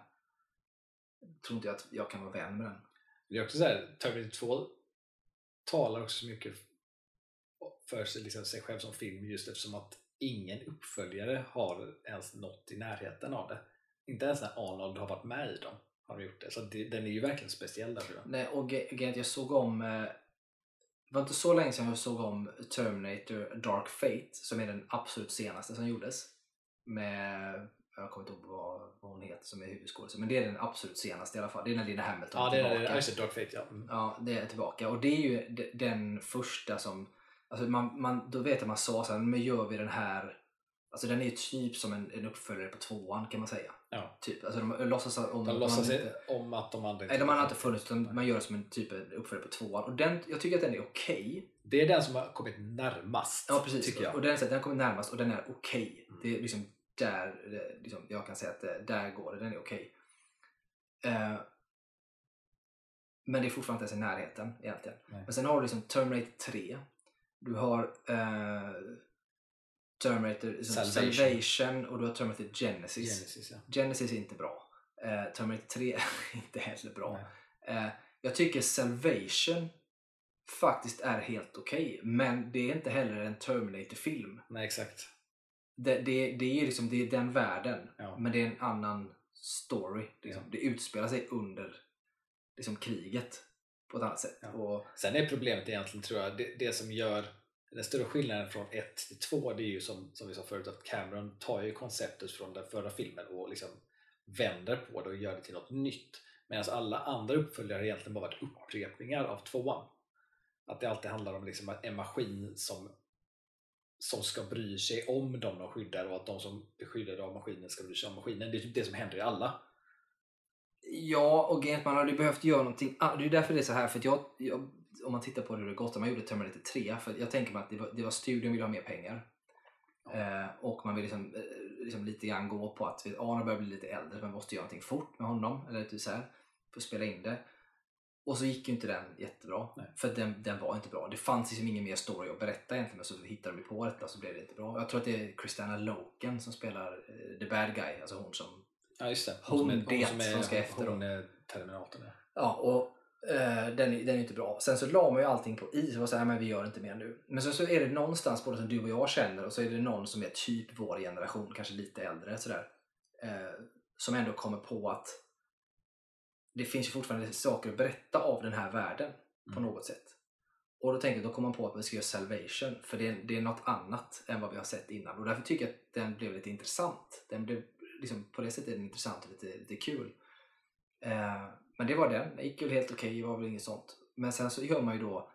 Speaker 1: tror inte jag att jag kan vara vän med den.
Speaker 2: Det är också så här, Terminator 2 talar också så mycket för sig, liksom, sig själv som film just eftersom att ingen uppföljare har ens nått i närheten av det. Inte ens när Arnold har varit med i dem har de gjort det. Så det, den är ju verkligen speciell tror jag.
Speaker 1: Nej, och grejen är jag såg om eh, det var inte så länge sedan jag såg om Terminator Dark Fate som är den absolut senaste som gjordes. Med, jag kommer inte ihåg vad, vad hon heter som är huvudskådisen, men det är den absolut senaste i alla fall. Det är när Linda Hamilton
Speaker 2: Ja, är
Speaker 1: tillbaka.
Speaker 2: ja, det, Dark Fate ja. Mm.
Speaker 1: Ja, det är tillbaka. Och det är ju de- den första som, alltså man, man, då vet jag man sa så här, men gör vi den här, alltså den är ju typ som en, en uppföljare på tvåan kan man säga.
Speaker 2: Ja.
Speaker 1: Typ, alltså de låtsas om
Speaker 2: De
Speaker 1: att
Speaker 2: låtsas inte om att de andra
Speaker 1: Nej, de har inte funnits utan man gör det som en typ av uppföljare på tvåan. Och den, jag tycker att den är okej.
Speaker 2: Det är den som har kommit närmast,
Speaker 1: Ja precis.
Speaker 2: tycker jag.
Speaker 1: Och den, den kommer närmast och den är okej.
Speaker 2: Mm.
Speaker 1: Det är liksom där liksom, jag kan säga att det, där går det. Den är okej. Eh, men det är fortfarande inte ens i närheten egentligen.
Speaker 2: Nej.
Speaker 1: Men sen har du liksom Terminator 3. Du har eh, Terminator
Speaker 2: Salvation.
Speaker 1: Salvation. och du har Terminator Genesis.
Speaker 2: Genesis, ja.
Speaker 1: Genesis är inte bra. Eh, Terminator 3 är inte heller bra. Eh, jag tycker Salvation faktiskt är helt okej. men det är inte heller en Terminator-film.
Speaker 2: Nej, exakt.
Speaker 1: Det, det, det, är liksom, det är den världen,
Speaker 2: Ja.
Speaker 1: men det är en annan story. Liksom. Det utspelar sig under liksom, kriget på ett annat sätt.
Speaker 2: Ja.
Speaker 1: Och,
Speaker 2: Sen är problemet egentligen, tror jag, det, det som gör den större skillnaden från 1 till 2, det är ju som, som vi sa förut att Cameron tar ju konceptet från den förra filmen och liksom vänder på det och gör det till något nytt. Medan alla andra uppföljare har egentligen bara varit upprepningar av tvåan. Att det alltid handlar om liksom en maskin som, som ska bry sig om de de skyddar och att de som är skyddade av maskinen ska bry sig om maskinen. Det är typ det som händer i alla.
Speaker 1: Ja, och grejen man hade behövt göra någonting. Det är därför det är så här. För jag, jag, om man tittar på hur det gått, man gjorde Terminator 3. För jag tänker mig att det var, det var studion ville ha mer pengar. Eh, och man vill liksom, eh, liksom lite grann gå på att Arne börjar bli lite äldre, man måste göra någonting fort med honom. Eller typ så här, för att spela in det. Och så gick ju inte den jättebra.
Speaker 2: Nej.
Speaker 1: För den, den var inte bra. Det fanns liksom ingen mer story att berätta egentligen. Men så hittade de på detta så blev det inte bra. Jag tror att det är Christina Loken som spelar eh, the bad guy. Alltså hon som
Speaker 2: Ja just det.
Speaker 1: Hon
Speaker 2: är,
Speaker 1: det
Speaker 2: som, är,
Speaker 1: som ska efter
Speaker 2: Hon är Terminatorn. Ja.
Speaker 1: Ja, och eh, den, den är inte bra. Sen så la man ju allting på is och var såhär, men vi gör inte mer nu. Men sen så är det någonstans både som du och jag känner och så är det någon som är typ vår generation, kanske lite äldre sådär. Eh, som ändå kommer på att det finns ju fortfarande saker att berätta av den här världen på
Speaker 2: Mm.
Speaker 1: något sätt. Och då tänkte jag, då kom man på att vi ska göra Salvation, för det är, det är något annat än vad vi har sett innan. Och därför tycker jag att den blev lite intressant. Den blev, liksom, på det sättet är den intressant och lite, lite kul. Eh, men det var den, det gick väl helt okej, det var väl inget sånt. Men sen så gör man ju då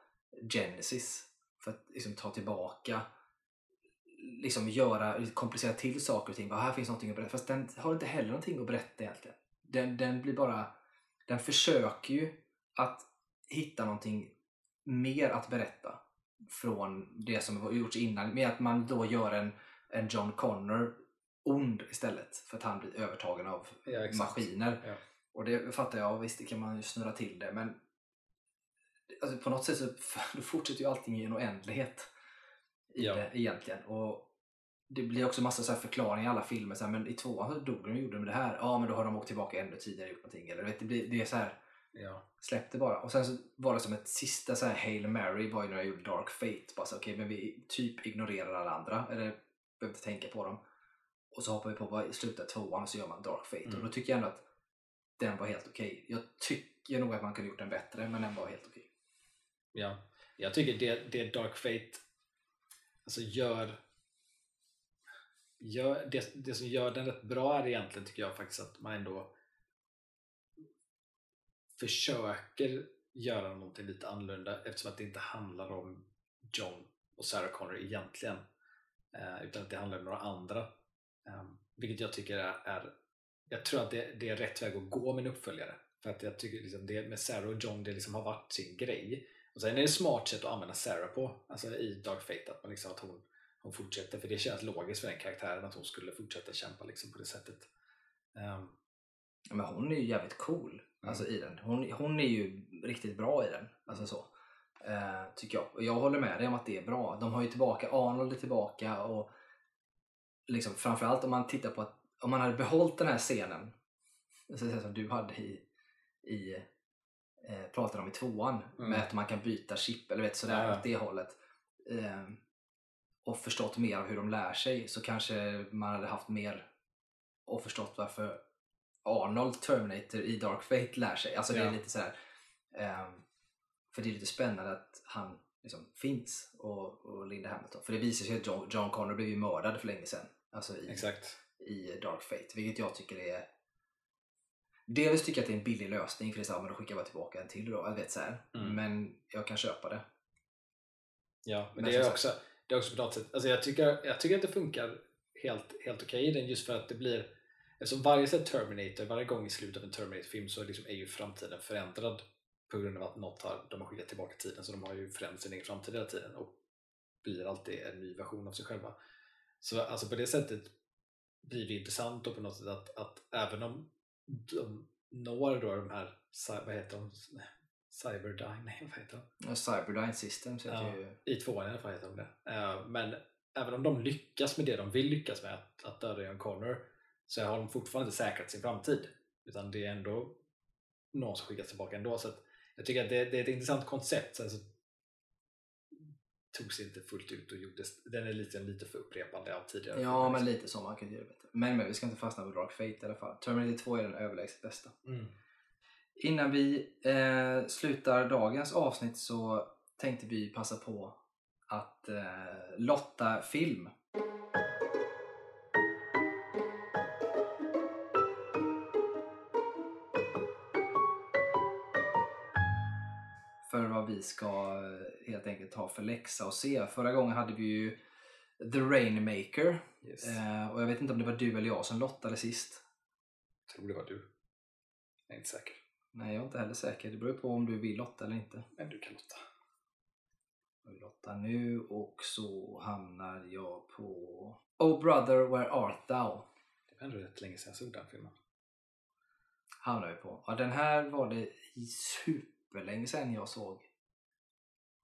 Speaker 1: Genesis för att liksom ta tillbaka liksom göra, komplicera till saker och ting. Bara, här finns någonting att berätta. Fast den har inte heller någonting att berätta egentligen. Den, den blir bara, den försöker ju att hitta någonting mer att berätta från det som har gjorts innan. Med att man då gör en, en John Connor ond istället för att han blir övertagen av
Speaker 2: Ja,
Speaker 1: maskiner.
Speaker 2: Ja.
Speaker 1: Och det fattar jag, visst det kan man ju snurra till det men alltså, på något sätt så fortsätter ju allting i en oändlighet i
Speaker 2: Ja.
Speaker 1: det egentligen. Och det blir också massa så förklaringar i alla filmer. Så här, men i tvåan så dog de och gjorde de det här. Ja, men då har de åkt tillbaka ännu tidigare och gjort någonting. Eller, vet, det, blir, det är så här,
Speaker 2: Ja.
Speaker 1: släpp det bara. Och sen så var det som ett sista så här Hail Mary var ju när jag gjorde Dark Fate. Bara så, okej, men vi typ ignorerar alla andra. Eller behöver inte tänka på dem. Och så hoppar vi på vad slutar tvåan och så gör man Dark Fate.
Speaker 2: Mm.
Speaker 1: Och då tycker jag ändå att den var helt okej. Jag tycker nog att man kunde gjort den bättre, men den var helt okej.
Speaker 2: Ja, jag tycker det, det Dark Fate alltså gör, gör det, det som gör den rätt bra är egentligen tycker jag faktiskt att man ändå försöker göra någonting lite annorlunda eftersom att det inte handlar om John och Sarah Connor egentligen eh, utan att det handlar om några andra vilket jag tycker är, är jag tror att det, det är rätt väg att gå med en uppföljare för att jag tycker liksom det med Sarah och John det liksom har varit sin grej och sen är det ett smart sätt att använda Sarah på alltså i Dark Fate att, man liksom, att hon, hon fortsätter för det känns logiskt för den karaktären att hon skulle fortsätta kämpa liksom på det sättet Ehm,
Speaker 1: Ja, Men hon är ju jävligt cool alltså, i den. Hon, hon är ju riktigt bra i den. Alltså, så. Eh, tycker jag. Och jag håller med dig om att det är bra. De har ju tillbaka, Arnold är tillbaka och liksom, framförallt om man tittar på att om man hade behållit den här scenen så som du hade i, i eh, pratade om i tvåan
Speaker 2: Mm.
Speaker 1: med att man kan byta chip eller vet sådär
Speaker 2: Ja.
Speaker 1: åt det hållet eh, och förstått mer av hur de lär sig så kanske man hade haft mer och förstått varför Arnold Terminator i Dark Fate lär sig. Alltså det är
Speaker 2: Ja.
Speaker 1: lite sådär ehm, för det är lite spännande att han liksom finns och, och Linda Hamilton. För det visar sig att John, John Connor blev ju mördad för länge sedan. Alltså i,
Speaker 2: exakt
Speaker 1: i Dark Fate, vilket jag tycker är Dels tycker jag att det är en billig lösning för det är såhär, men då skickar jag bara tillbaka en till då. Jag vet så här.
Speaker 2: Mm.
Speaker 1: Men jag kan köpa det.
Speaker 2: Ja, men
Speaker 1: Men
Speaker 2: det är också, det är också på något sätt, alltså jag tycker, jag tycker att det funkar helt, helt okej i den just för att det blir Eftersom varje så Terminator, varje gång i slutet av en Terminator-film så liksom är ju framtiden förändrad på grund av att något har, de har skickat tillbaka tiden så de har ju förändrat sin egen framtid hela tiden och blir alltid en ny version av sig själva. Så alltså på det sättet blir det intressant på något sätt att, att även om de når då de här, vad heter de? Cyberdyne? Nej, vad heter de?
Speaker 1: Cyberdyne Systems heter
Speaker 2: Ja.
Speaker 1: ju...
Speaker 2: I tvåan i alla fall heter de det. Eh, Men även om de lyckas med det de vill lyckas med, att, att döda John Connor, så har de fortfarande inte säkrat sin framtid. Utan det är ändå någon som skickas tillbaka ändå. Så jag tycker att det, det är ett intressant koncept. Sen så togs det inte fullt ut och gjordes, den är lite, lite för upprepande av tidigare
Speaker 1: Ja, men lite så man kan göra bättre. Men, men vi ska inte fastna på Dark Fate i alla fall. Terminator 2 är den överlägset bästa.
Speaker 2: Mm.
Speaker 1: Innan vi eh, slutar dagens avsnitt så tänkte vi passa på att eh, lotta film. Vi ska eh, helt enkelt ha för läxa och se. Förra gången hade vi ju The Rainmaker.
Speaker 2: Yes.
Speaker 1: Eh, och jag vet inte om det var du eller jag som lottade sist.
Speaker 2: Jag tror det var du. Jag är inte säker.
Speaker 1: Nej, jag är inte heller säker. Det beror på om du vill lotta eller inte.
Speaker 2: Men du kan lotta.
Speaker 1: Jag vill lotta nu och så hamnar jag på Oh brother, where art thou?
Speaker 2: Det var ändå rätt länge sedan jag såg den filmen.
Speaker 1: Hamnar vi på. Ja, den här var det superlänge sedan jag såg.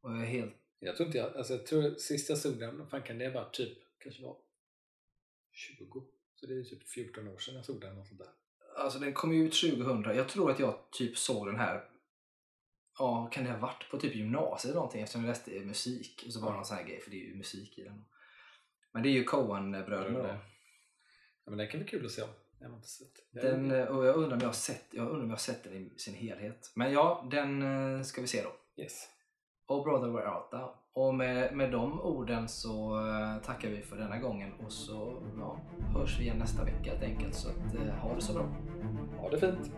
Speaker 1: Och jag är helt...
Speaker 2: Jag tror inte jag, alltså jag tror sist jag såg den, fan kan det vara typ, kanske var 20? Så det är typ 14 år sedan jag såg den. Och sånt där.
Speaker 1: Alltså den kom ju ut 2000. Jag tror att jag typ såg den här Ja, kan det ha varit på typ gymnasiet eller någonting eftersom jag läste musik och så var det någon sån här grej för det är ju musik i den. Men det är ju Coen-bröderna då.
Speaker 2: Ja, men den kan bli kul att se om. Jag har inte sett.
Speaker 1: Den, och jag undrar om jag har sett, jag undrar om jag har sett den i sin helhet. Men ja, den eh, ska vi se då.
Speaker 2: Yes.
Speaker 1: Och brother where art thou? Och med, med de orden så eh, tackar vi för denna gången och så ja, hörs vi igen nästa vecka helt enkelt. Så att, eh, ha det så bra.
Speaker 2: Ha det fint.